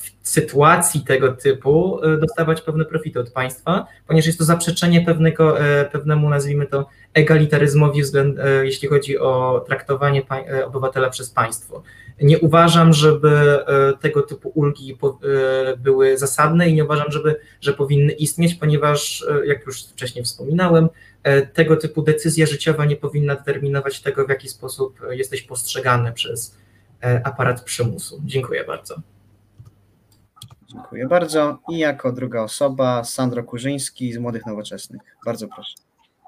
w sytuacji tego typu e, dostawać pewne profity od państwa, ponieważ jest to zaprzeczenie pewnego, e, pewnemu, nazwijmy to, egalitaryzmowi, e, jeśli chodzi o traktowanie obywatela przez państwo. Nie uważam, żeby tego typu ulgi były zasadne i nie uważam, żeby, że powinny istnieć, ponieważ, jak już wcześniej wspominałem, tego typu decyzja życiowa nie powinna determinować tego, w jaki sposób jesteś postrzegany przez aparat przymusu. Dziękuję bardzo. Dziękuję bardzo. I jako druga osoba Sandro Kurzyński z Młodych Nowoczesnych. Bardzo proszę.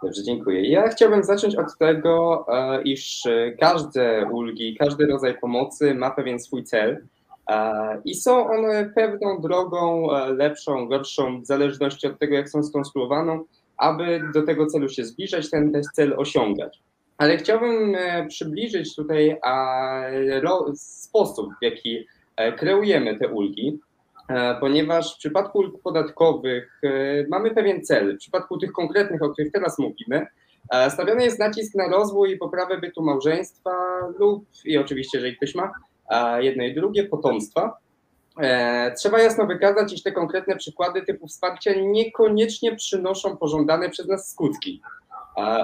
Dobrze, dziękuję. Ja chciałbym zacząć od tego, e, iż każde ulgi, każdy rodzaj pomocy ma pewien swój cel e, i są one pewną drogą e, lepszą, gorszą, w zależności od tego, jak są skonstruowane, aby do tego celu się zbliżać, ten, ten cel osiągać. Ale chciałbym przybliżyć tutaj sposób, w jaki kreujemy te ulgi. E, ponieważ w przypadku ulg podatkowych e, mamy pewien cel. W przypadku tych konkretnych, o których teraz mówimy, e, stawiany jest nacisk na rozwój i poprawę bytu małżeństwa lub, i oczywiście, jeżeli ktoś ma jedno i drugie, potomstwa. Trzeba jasno wykazać, iż te konkretne przykłady typu wsparcia niekoniecznie przynoszą pożądane przez nas skutki.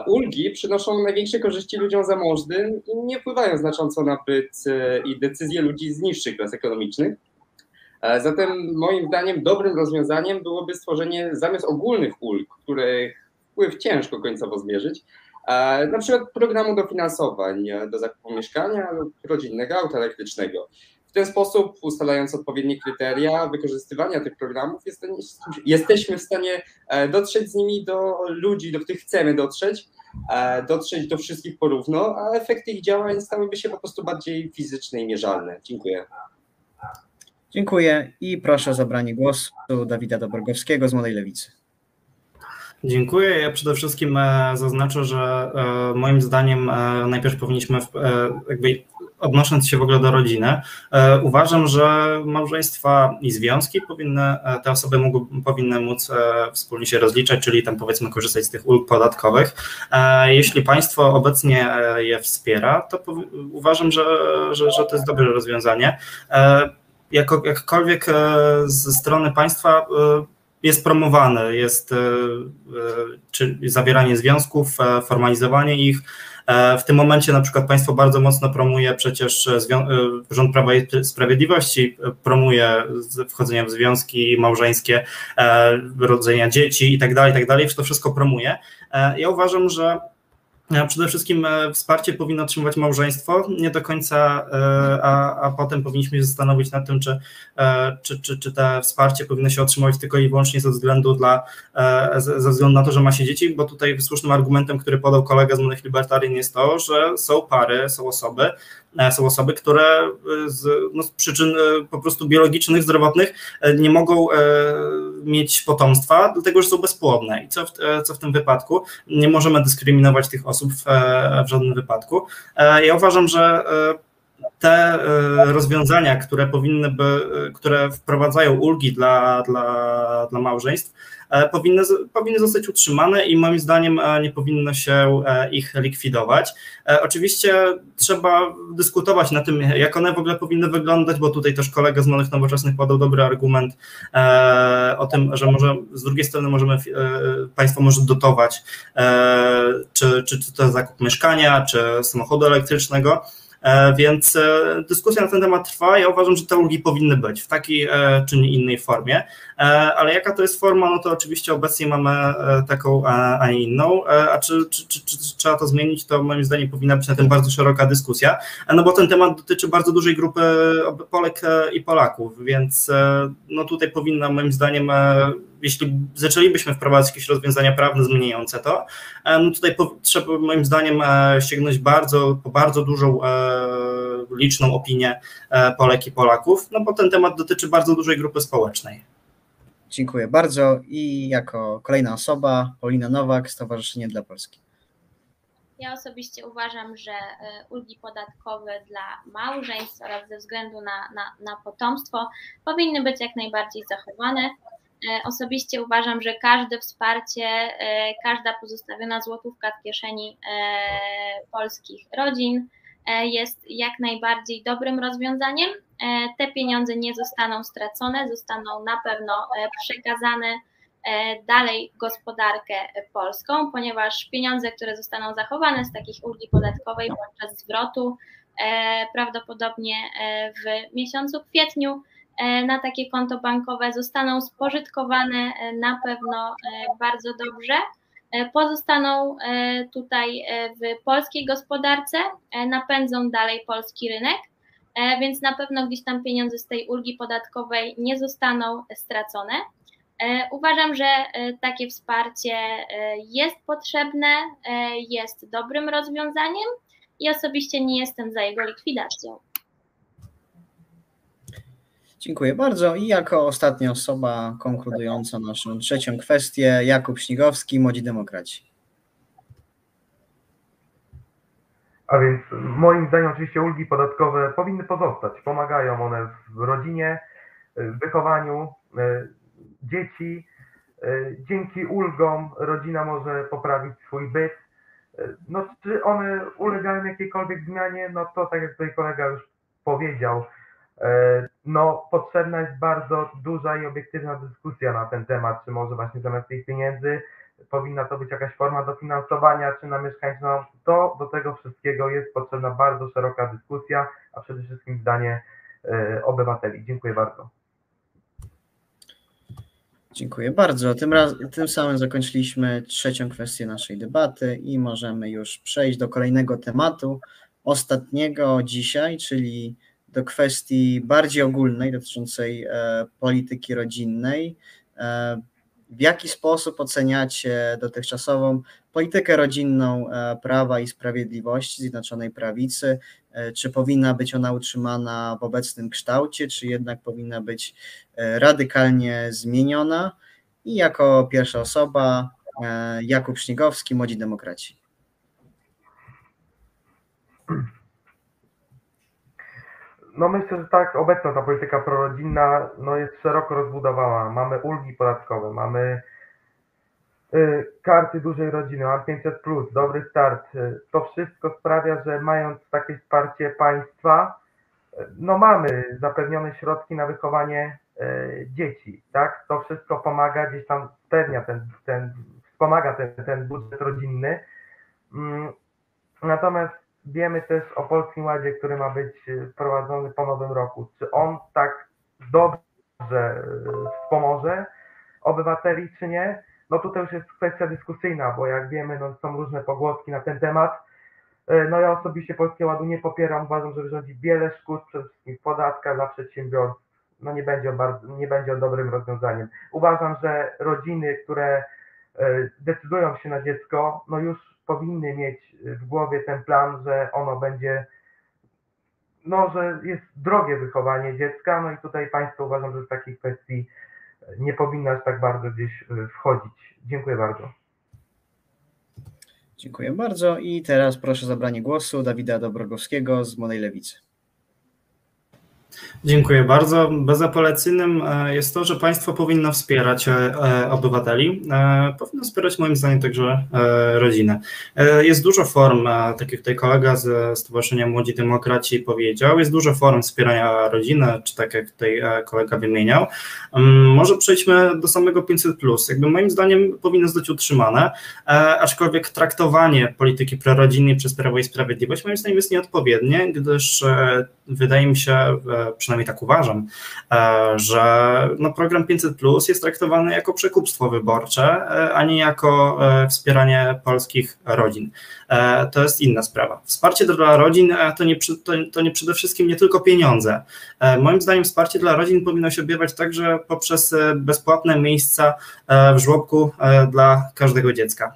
Ulgi przynoszą największe korzyści ludziom zamożnym i nie wpływają znacząco na byt i decyzje ludzi z niższych klas ekonomicznych. E, zatem moim zdaniem dobrym rozwiązaniem byłoby stworzenie zamiast ogólnych ulg, których wpływ ciężko końcowo zmierzyć, e, na przykład programu dofinansowań do zakupu mieszkania lub rodzinnego auta elektrycznego. W ten sposób, ustalając odpowiednie kryteria wykorzystywania tych programów, jesteśmy w stanie e, dotrzeć z nimi do ludzi, do których chcemy dotrzeć, dotrzeć do wszystkich porówno, a efekty ich działań stałyby się po prostu bardziej fizyczne i mierzalne. Dziękuję. Dziękuję i proszę o zabranie głosu Dawida Dobrogowskiego z Młodej Lewicy. Dziękuję. Ja przede wszystkim e, zaznaczę, że e, moim zdaniem e, najpierw powinniśmy jakby odnosząc się w ogóle do rodziny, uważam, że małżeństwa i związki powinny, te osoby mogą, powinny móc wspólnie się rozliczać, czyli tam powiedzmy korzystać z tych ulg podatkowych. Jeśli państwo obecnie je wspiera, to uważam, że, że, że to jest dobre rozwiązanie jako, jakkolwiek e, ze strony państwa e, jest promowane, jest e, czy zawieranie związków, formalizowanie ich. W tym momencie na przykład państwo bardzo mocno promuje przecież rząd Prawa i Sprawiedliwości promuje wchodzenie w związki małżeńskie, rodzenia dzieci i tak dalej, i tak dalej, to wszystko promuje. Ja uważam, że Przede wszystkim e, wsparcie powinno otrzymywać małżeństwo, nie do końca, e, a, a potem powinniśmy się zastanowić nad tym, czy, e, czy, czy, czy te wsparcie powinno się otrzymywać tylko i wyłącznie ze względu, dla, ze względu na to, że ma się dzieci, bo tutaj słusznym argumentem, który podał kolega z Młodych Libertarian jest to, że są pary, są osoby, są osoby, które z, no, z przyczyn po prostu biologicznych, zdrowotnych nie mogą mieć potomstwa, dlatego że są bezpłodne. I co w, co w tym wypadku? Nie możemy dyskryminować tych osób w, w żadnym wypadku. E, ja uważam, że e, te e, rozwiązania, które powinny by, które wprowadzają ulgi dla, dla, dla małżeństw, E, powinny, powinny zostać utrzymane i moim zdaniem e, nie powinno się e, ich likwidować. Oczywiście trzeba dyskutować na tym, jak one w ogóle powinny wyglądać, bo tutaj też kolega z Młodych Nowoczesnych podał dobry argument o tym, że może z drugiej strony możemy, państwo może dotować czy, czy, czy to zakup mieszkania, czy samochodu elektrycznego, E, więc e, dyskusja na ten temat trwa. Ja uważam, że te ulgi powinny być w takiej e, czy innej formie, ale jaka to jest forma, no to oczywiście obecnie mamy taką, a nie inną, a czy, czy, czy, czy trzeba to zmienić, to moim zdaniem powinna być na tym bardzo szeroka dyskusja, no bo ten temat dotyczy bardzo dużej grupy Polek i Polaków, więc no tutaj powinna moim zdaniem jeśli zaczęlibyśmy wprowadzać jakieś rozwiązania prawne zmieniające to, no tutaj trzeba moim zdaniem sięgnąć bardzo, po bardzo dużą, liczną opinię Polek i Polaków, no bo ten temat dotyczy bardzo dużej grupy społecznej. Dziękuję bardzo i jako kolejna osoba Paulina Nowak, Stowarzyszenie dla Polski. Ja osobiście uważam, że e, ulgi podatkowe dla małżeństw oraz ze względu na, na, na potomstwo powinny być jak najbardziej zachowane. E, osobiście uważam, że każde wsparcie, e, każda pozostawiona złotówka w kieszeni polskich rodzin jest jak najbardziej dobrym rozwiązaniem. Te pieniądze nie zostaną stracone, zostaną na pewno przekazane E, dalej gospodarkę polską, ponieważ pieniądze, które zostaną zachowane z takich ulgi podatkowej podczas zwrotu, e, prawdopodobnie e, w miesiącu kwietniu na takie konto bankowe zostaną spożytkowane na pewno bardzo dobrze. Pozostaną tutaj w polskiej gospodarce, napędzą dalej polski rynek, więc na pewno gdzieś tam pieniądze z tej ulgi podatkowej nie zostaną stracone. E, uważam, że e, takie wsparcie e, jest potrzebne, jest dobrym rozwiązaniem i osobiście nie jestem za jego likwidacją. Dziękuję bardzo. I jako ostatnia osoba konkludująca naszą trzecią kwestię, Jakub Śnigowski, Młodzi Demokraci. A więc moim zdaniem oczywiście ulgi podatkowe powinny pozostać. Pomagają one w rodzinie, w wychowaniu, dzieci. E, dzięki ulgom rodzina może poprawić swój byt. E, no, czy one ulegają jakiejkolwiek zmianie? No to tak jak tutaj kolega już powiedział, e, no potrzebna jest bardzo duża i obiektywna dyskusja na ten temat, czy może właśnie zamiast tych pieniędzy powinna to być jakaś forma dofinansowania, czy na mieszkańców, to do tego wszystkiego jest potrzebna bardzo szeroka dyskusja, a przede wszystkim zdanie obywateli. Dziękuję bardzo. Dziękuję bardzo. Tym, raz, tym samym zakończyliśmy trzecią kwestię naszej debaty i możemy już przejść do kolejnego tematu, ostatniego dzisiaj, czyli do kwestii bardziej ogólnej dotyczącej e, polityki rodzinnej. E, w jaki sposób oceniacie dotychczasową politykę rodzinną e, Prawa i Sprawiedliwości Zjednoczonej Prawicy? Czy powinna być ona utrzymana w obecnym kształcie, czy jednak powinna być radykalnie zmieniona? I jako pierwsza osoba Jakub Śniegowski, Młodzi Demokraci. No myślę, że tak, obecna ta polityka prorodzinna no jest szeroko rozbudowana. Mamy ulgi podatkowe, mamy y, karty dużej rodziny, mam 500, plus, dobry start. Y, to wszystko sprawia, że mając takie wsparcie państwa, y, no mamy zapewnione środki na wychowanie y, dzieci, tak? To wszystko pomaga, gdzieś tam spełnia ten, ten wspomaga ten, ten budżet rodzinny. Mm, natomiast Wiemy też o Polskim Ładzie, który ma być e, wprowadzony po nowym roku. Czy on tak dobrze e, wspomoże obywateli, czy nie? No tutaj już jest kwestia dyskusyjna, bo jak wiemy, no, są różne pogłoski na ten temat. E, no ja osobiście Polskiego Ładu nie popieram, uważam, że wyrządzi wiele szkód, przede wszystkim w podatkach dla przedsiębiorstw. No nie będzie, bardzo, nie będzie on dobrym rozwiązaniem. Uważam, że rodziny, które decydują się na dziecko, no już powinny mieć w głowie ten plan, że ono będzie, no, że jest drogie wychowanie dziecka, no i tutaj Państwo uważam, że w takiej kwestii nie powinno aż tak bardzo gdzieś e, wchodzić. Dziękuję bardzo. Dziękuję bardzo i teraz proszę o zabranie głosu Dawida Dobrogowskiego z Młodej Lewicy. Dziękuję bardzo. Bezapelacyjnym e, jest to, że państwo powinno wspierać e, e, obywateli. Powinno wspierać moim zdaniem także rodzinę. Jest dużo form, tak jak tutaj kolega ze Stowarzyszenia Młodzi Demokraci powiedział, jest dużo form wspierania rodziny, czy tak jak tutaj kolega wymieniał. Mm, może przejdźmy do samego 500. Jakby moim zdaniem powinno zostać utrzymane, aczkolwiek traktowanie polityki prorodzinnej przez Prawo i Sprawiedliwość moim zdaniem jest nieodpowiednie, gdyż wydaje mi się, przynajmniej tak uważam, że no program 500 Plus jest traktowany jako przekupstwo wyborcze, a nie jako wspieranie polskich rodzin. To jest inna sprawa. Wsparcie dla rodzin to nie, to, to nie przede wszystkim nie tylko pieniądze. Moim zdaniem wsparcie dla rodzin powinno się objawiać także poprzez bezpłatne miejsca w żłobku dla każdego dziecka.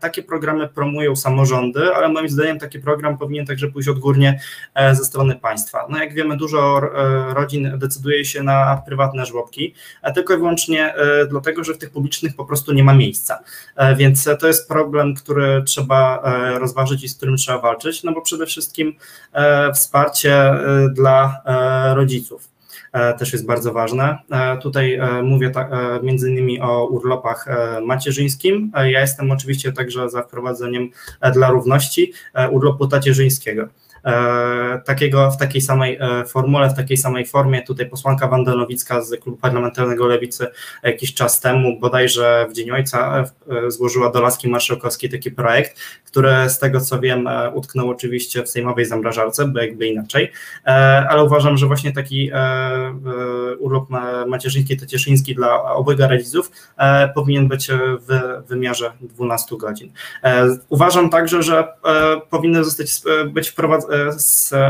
Takie programy promują samorządy, ale moim zdaniem taki program powinien także pójść odgórnie e, ze strony państwa. No jak wiemy, dużo e, rodzin decyduje się na prywatne żłobki, tylko i wyłącznie e, dlatego, że w tych publicznych po prostu nie ma miejsca. Więc to jest problem, który trzeba rozważyć i z którym trzeba walczyć, no bo przede wszystkim wsparcie dla rodziców. E, też jest bardzo ważne. E, tutaj e, mówię między innymi o urlopach macierzyńskim. Ja jestem oczywiście także za wprowadzeniem dla równości urlopu tacierzyńskiego. E, takiego, w takiej samej e, formule, w takiej samej formie. Tutaj posłanka Wanda Nowicka z Klubu Parlamentarnego Lewicy jakiś czas temu, bodajże w Dzień Ojca, e, złożyła do Laski Marszałkowskiej taki projekt, który z tego co wiem utknął oczywiście w sejmowej zamrażarce, bo jakby inaczej, ale uważam, że właśnie taki urlop macierzyński, tecieszyński dla obojga rodziców powinien być w wymiarze 12 godzin. Uważam także, że powinny zostać być wprowadzone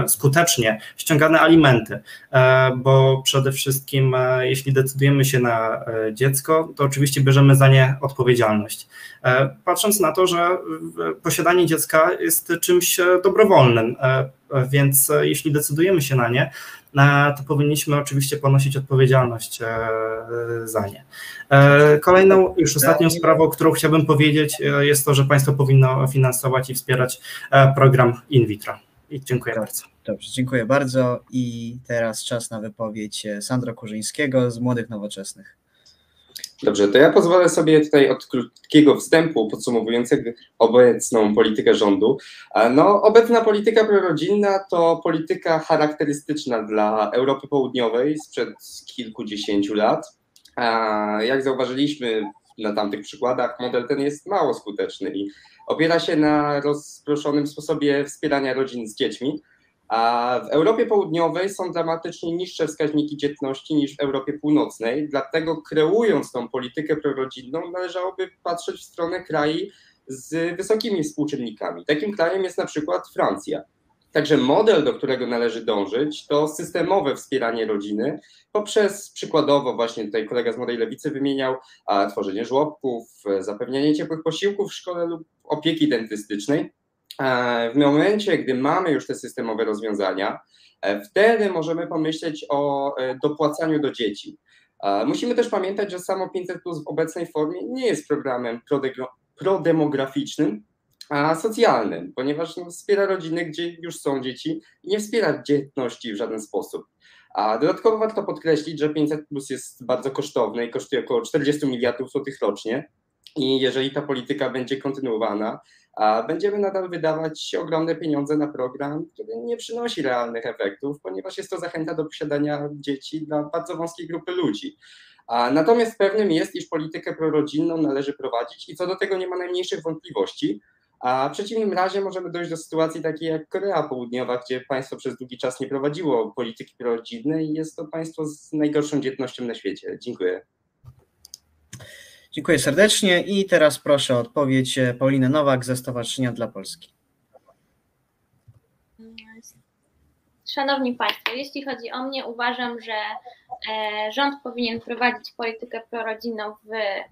skutecznie ściągane alimenty, e, bo przede wszystkim e, jeśli decydujemy się na e, dziecko, to oczywiście bierzemy za nie odpowiedzialność. Patrząc na to, że posiadanie dziecka jest czymś dobrowolnym, więc jeśli decydujemy się na nie, to powinniśmy oczywiście ponosić odpowiedzialność za nie. Kolejną, już ostatnią sprawą, którą chciałbym powiedzieć, jest to, że państwo powinno finansować i wspierać program in vitro. I dziękuję bardzo. Dobrze, dziękuję bardzo. I teraz czas na wypowiedź Sandra Kurzyńskiego z Młodych Nowoczesnych. Dobrze, to ja pozwolę sobie tutaj od krótkiego wstępu podsumowującego obecną politykę rządu. No, obecna polityka prorodzinna to polityka charakterystyczna dla Europy Południowej sprzed kilkudziesięciu lat. Jak zauważyliśmy na tamtych przykładach, model ten jest mało skuteczny i opiera się na rozproszonym sposobie wspierania rodzin z dziećmi, a w Europie Południowej są dramatycznie niższe wskaźniki dzietności niż w Europie Północnej, dlatego kreując tą politykę prorodzinną należałoby patrzeć w stronę krajów z wysokimi współczynnikami. Takim krajem jest na przykład Francja. Także model, do którego należy dążyć, to systemowe wspieranie rodziny poprzez przykładowo, właśnie tutaj kolega z Młodej Lewicy wymieniał, a, tworzenie żłobków, zapewnianie ciepłych posiłków w szkole lub opieki dentystycznej. W momencie, gdy mamy już te systemowe rozwiązania, e, wtedy możemy pomyśleć o e, dopłacaniu do dzieci. Musimy też pamiętać, że samo 500 Plus w obecnej formie nie jest programem prodemograficznym, a socjalnym, ponieważ no, wspiera rodziny, gdzie już są dzieci i nie wspiera dzietności w żaden sposób. A dodatkowo warto podkreślić, że 500 plus jest bardzo kosztowne i kosztuje około 40 miliardów złotych rocznie. I jeżeli ta polityka będzie kontynuowana, będziemy nadal wydawać ogromne pieniądze na program, który nie przynosi realnych efektów, ponieważ jest to zachęta do posiadania dzieci dla bardzo wąskiej grupy ludzi. Natomiast pewnym jest, iż politykę prorodzinną należy prowadzić i co do tego nie ma najmniejszych wątpliwości, a w przeciwnym razie możemy dojść do sytuacji takiej jak Korea Południowa, gdzie państwo przez długi czas nie prowadziło polityki prorodzinnej i jest to państwo z najgorszą dzietnością na świecie. Dziękuję. Dziękuję serdecznie i teraz proszę o odpowiedź Paulinę Nowak ze Stowarzyszenia dla Polski. Szanowni Państwo, jeśli chodzi o mnie, uważam, że e, rząd powinien prowadzić politykę prorodzinną w E,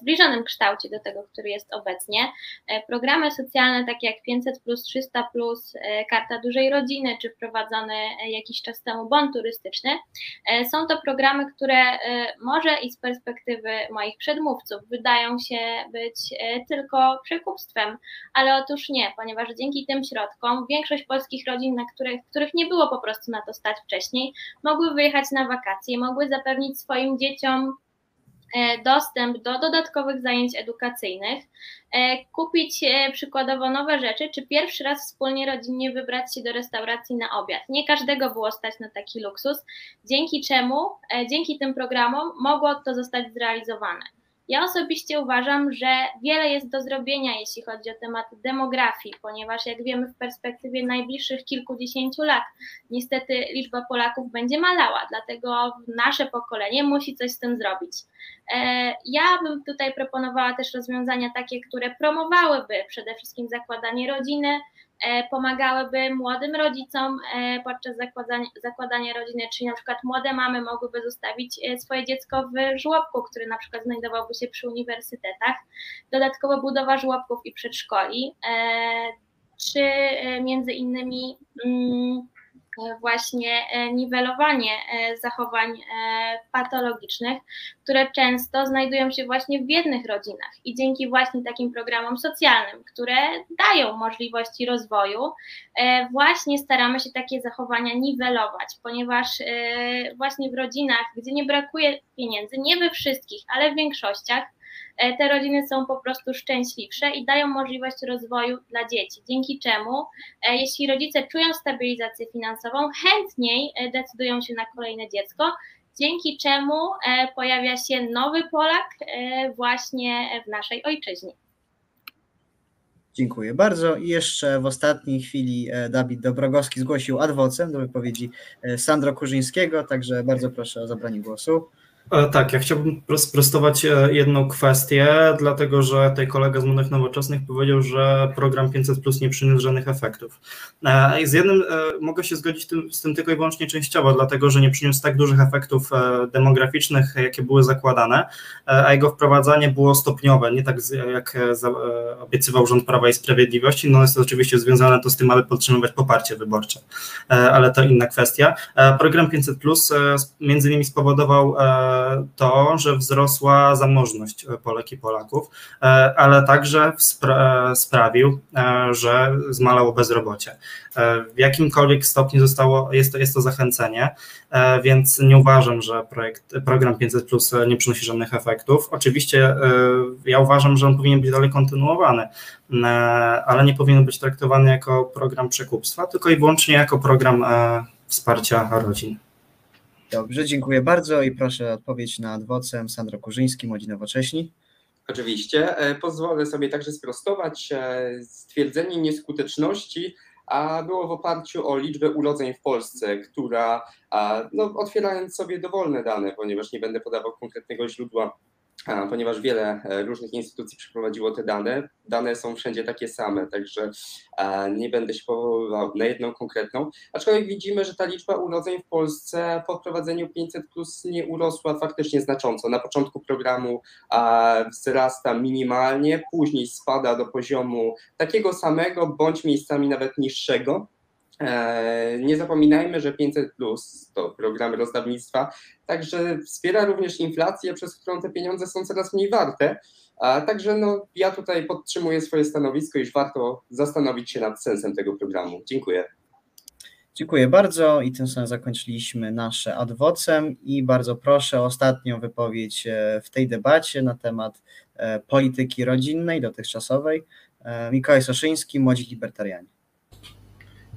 zbliżonym kształcie do tego, który jest obecnie. E, programy socjalne takie jak 500, 300, e, Karta Dużej Rodziny, czy wprowadzony jakiś czas temu bon turystyczny, są to programy, które może i z perspektywy moich przedmówców wydają się być tylko przekupstwem, ale otóż nie, ponieważ dzięki tym środkom większość polskich rodzin, na których, których nie było po prostu na to stać wcześniej, mogły wyjechać na wakacje, mogły zapewnić swoim dzieciom E, dostęp do dodatkowych zajęć edukacyjnych, e, kupić e, przykładowo nowe rzeczy, czy pierwszy raz wspólnie rodzinnie wybrać się do restauracji na obiad. Nie każdego było stać na taki luksus, dzięki czemu, dzięki tym programom mogło to zostać zrealizowane. Ja osobiście uważam, że wiele jest do zrobienia, jeśli chodzi o temat demografii, ponieważ jak wiemy w perspektywie najbliższych kilkudziesięciu lat, niestety liczba Polaków będzie malała, dlatego nasze pokolenie musi coś z tym zrobić. E, ja bym tutaj proponowała też rozwiązania takie, które promowałyby przede wszystkim zakładanie rodziny, pomagałyby młodym rodzicom e, podczas zakładania, zakładania rodziny, czyli na przykład młode mamy mogłyby zostawić e, swoje dziecko w żłobku, który na przykład znajdowałby się przy uniwersytetach. Dodatkowo budowa żłobków i przedszkoli, czy między innymi mm, właśnie e, niwelowanie e, zachowań e, patologicznych, które często znajdują się właśnie w biednych rodzinach i dzięki właśnie takim programom socjalnym, które dają możliwości rozwoju, właśnie staramy się takie zachowania niwelować, ponieważ właśnie w rodzinach, gdzie nie brakuje pieniędzy, nie we wszystkich, ale w większościach, te rodziny są po prostu szczęśliwsze i dają możliwość rozwoju dla dzieci, dzięki czemu e, jeśli rodzice czują stabilizację finansową, chętniej e, decydują się na kolejne dziecko, dzięki czemu pojawia się nowy Polak właśnie w naszej ojczyźnie. Dziękuję bardzo. I jeszcze w ostatniej chwili Dawid Dobrogowski zgłosił adwocem do wypowiedzi Sandro Kurzyńskiego, także bardzo proszę o zabranie głosu. E, tak, ja chciałbym sprostować e, jedną kwestię, dlatego że tutaj kolega z Młodych Nowoczesnych powiedział, że program 500 Plus nie przyniósł żadnych efektów. E, z jednym mogę się zgodzić z tym tylko i wyłącznie częściowo, dlatego że nie przyniósł tak dużych efektów demograficznych, jakie były zakładane, a jego wprowadzanie było stopniowe, nie tak jak obiecywał rząd Prawa i Sprawiedliwości. No jest oczywiście związane to z tym, aby podtrzymywać poparcie wyborcze, ale to inna kwestia. Program 500 Plus między innymi spowodował to, że wzrosła zamożność Polek i Polaków, e, ale także spra sprawił, e, że zmalało bezrobocie. E, w jakimkolwiek stopniu zostało, jest to, jest to zachęcenie, więc nie uważam, że projekt, program 500 Plus nie przynosi żadnych efektów. Oczywiście ja uważam, że on powinien być dalej kontynuowany, ale nie powinien być traktowany jako program przekupstwa, tylko i wyłącznie jako program wsparcia rodzin. Dobrze, dziękuję bardzo i proszę odpowiedź na adwocem Sandro Kurzyński, Młodzi Nowocześni. Oczywiście. E, pozwolę sobie także sprostować. E, stwierdzenie nieskuteczności a było w oparciu o liczbę urodzeń w Polsce, która, no, otwierając sobie dowolne dane, ponieważ nie będę podawał konkretnego źródła ponieważ wiele e, różnych instytucji przeprowadziło te dane. Dane są wszędzie takie same, także nie będę się powoływał na jedną konkretną. Aczkolwiek widzimy, że ta liczba urodzeń w Polsce po wprowadzeniu 500 plus nie urosła faktycznie znacząco. Na początku programu wzrasta minimalnie, później spada do poziomu takiego samego, bądź miejscami nawet niższego. E, nie zapominajmy, że 500 plus to program rozdawnictwa, także wspiera również inflację, przez którą te pieniądze są coraz mniej warte. Także no, ja tutaj podtrzymuję swoje stanowisko, iż warto zastanowić się nad sensem tego programu. Dziękuję. Dziękuję bardzo i tym samym zakończyliśmy nasze adwocem i bardzo proszę ostatnią wypowiedź e, w tej debacie na temat e, polityki rodzinnej dotychczasowej. Mikołaj Soszyński, Młodzi Libertarianie.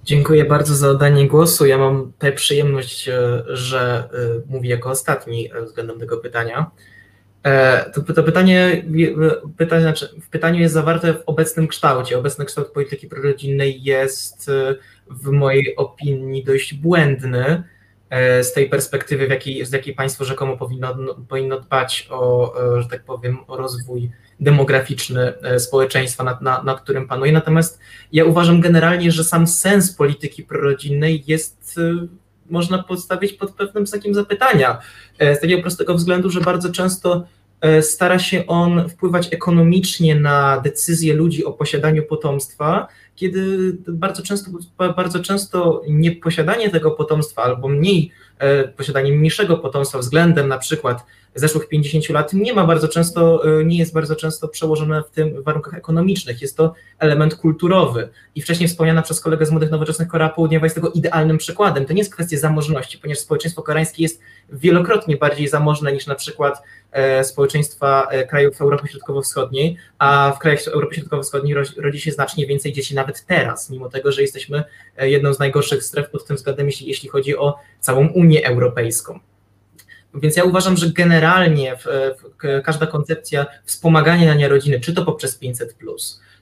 Dziękuję bardzo za oddanie głosu. Ja mam tę przyjemność, e, że e, mówię jako ostatni e, względem tego pytania. To, to pytanie, pytanie znaczy w pytaniu jest zawarte w obecnym kształcie. Obecny kształt polityki prorodzinnej jest w mojej opinii dość błędny z tej perspektywy, w jakiej, z jakiej państwo rzekomo powinno, powinno dbać o, że tak powiem, o rozwój demograficzny e, społeczeństwa, nad, nad, którym panuje. Natomiast ja uważam generalnie, że sam sens polityki prorodzinnej jest e, można postawić pod pewnym znakiem zapytania. E, z takiego prostego względu, że bardzo często stara się on wpływać ekonomicznie na decyzje ludzi o posiadaniu potomstwa, kiedy bardzo często, bardzo często nieposiadanie tego potomstwa albo mniej posiadanie mniejszego potomstwa względem na przykład zeszłych 50 lat nie ma bardzo często, e, nie jest bardzo często przełożone w tym warunkach ekonomicznych. Jest to element kulturowy. I wcześniej wspomniana przez kolegę z Młodych Nowoczesnych Korea Południowa jest tego idealnym przykładem. To nie jest kwestia zamożności, ponieważ społeczeństwo koreańskie jest wielokrotnie bardziej zamożne niż na przykład e, społeczeństwa e, krajów Europy Środkowo-Wschodniej, a w krajach Europy Środkowo-Wschodniej rodzi się znacznie więcej dzieci nawet teraz, mimo tego, że jesteśmy jedną z najgorszych stref pod tym względem, jeśli, jeśli chodzi o całą Unię Europejską. Więc ja uważam, że generalnie w, w, każda koncepcja wspomagania rodziny, czy to poprzez 500,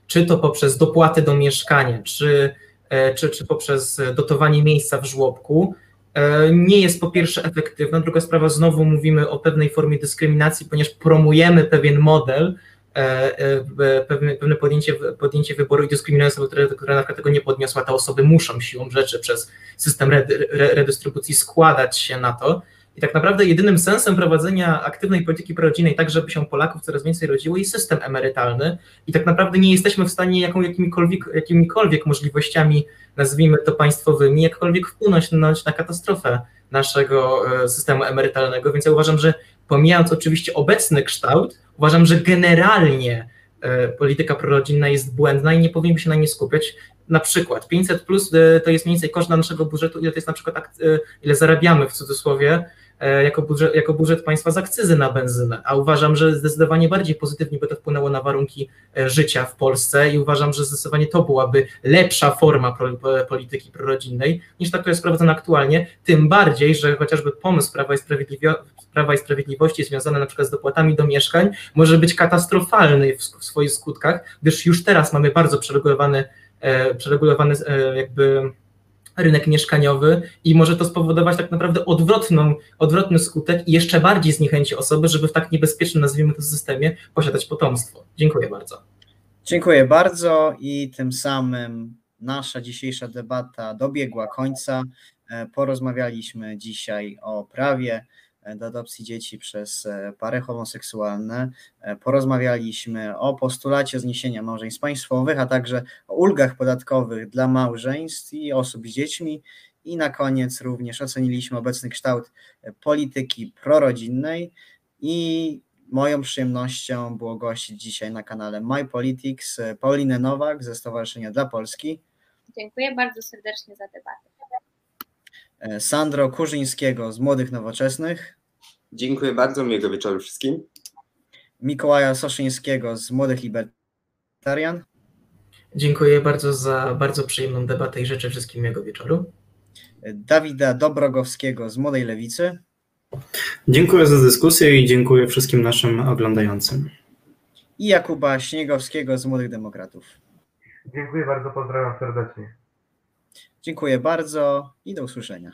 czy to poprzez dopłaty do mieszkania, czy, e, czy, czy poprzez dotowanie miejsca w żłobku, e, nie jest po pierwsze efektywna. Druga sprawa, znowu mówimy o pewnej formie dyskryminacji, ponieważ promujemy pewien model, e, pewne, pewne podjęcie, podjęcie wyboru i dyskryminuje osoby, które, które na tego nie podniosła, te osoby muszą siłą rzeczy przez system redystrybucji składać się na to. I tak naprawdę jedynym sensem prowadzenia aktywnej polityki prorodzinnej, tak żeby się Polaków coraz więcej rodziło, jest system emerytalny. I tak naprawdę nie jesteśmy w stanie jaką, jakimikolwiek, jakimikolwiek możliwościami, nazwijmy to państwowymi, jakkolwiek wpłynąć na, katastrofę naszego e, systemu emerytalnego. Więc ja uważam, że pomijając oczywiście obecny kształt, uważam, że generalnie e, polityka prorodzinna jest błędna i nie powinniśmy się na nie skupiać. Na przykład 500 plus e, to jest mniej więcej koszt naszego budżetu, ile to jest na przykład, ile zarabiamy w cudzysłowie E, jako budżet, jako budżet państwa z akcyzy na benzynę, a uważam, że zdecydowanie bardziej pozytywnie by to wpłynęło na warunki e, życia w Polsce i uważam, że zdecydowanie to byłaby lepsza forma polityki prorodzinnej niż ta, która jest prowadzona aktualnie, tym bardziej, że chociażby pomysł Prawa i, Prawa i Sprawiedliwości związany na przykład z dopłatami do mieszkań może być katastrofalny w, w swoich skutkach, gdyż już teraz mamy bardzo przeregulowany, e, przeregulowany jakby rynek mieszkaniowy i może to spowodować tak naprawdę odwrotną, odwrotny skutek i jeszcze bardziej zniechęci osoby, żeby w tak niebezpiecznym, nazwijmy to systemie, posiadać potomstwo. Dziękuję bardzo. Dziękuję bardzo i tym samym nasza dzisiejsza debata dobiegła końca. E, porozmawialiśmy dzisiaj o prawie do adopcji dzieci przez e, pary homoseksualne. E, porozmawialiśmy o postulacie zniesienia małżeństw państwowych, a także o ulgach podatkowych dla małżeństw i osób z dziećmi. I na koniec również oceniliśmy obecny kształt e, polityki prorodzinnej i moją przyjemnością było gościć dzisiaj na kanale My Politics Paulinę Nowak ze Stowarzyszenia dla Polski. Dziękuję bardzo serdecznie za debatę. Sandro Kurzyńskiego z Młodych Nowoczesnych. Dziękuję bardzo, miłego wieczoru wszystkim. Mikołaja Soszyńskiego z Młodych Libertarian. Dziękuję bardzo za bardzo przyjemną debatę i życzę wszystkim miłego wieczoru. Dawida Dobrogowskiego z Młodej Lewicy. Dziękuję za dyskusję i dziękuję wszystkim naszym oglądającym. I Jakuba Śniegowskiego z Młodych Demokratów. Dziękuję bardzo, pozdrawiam serdecznie. Dziękuję bardzo i do usłyszenia.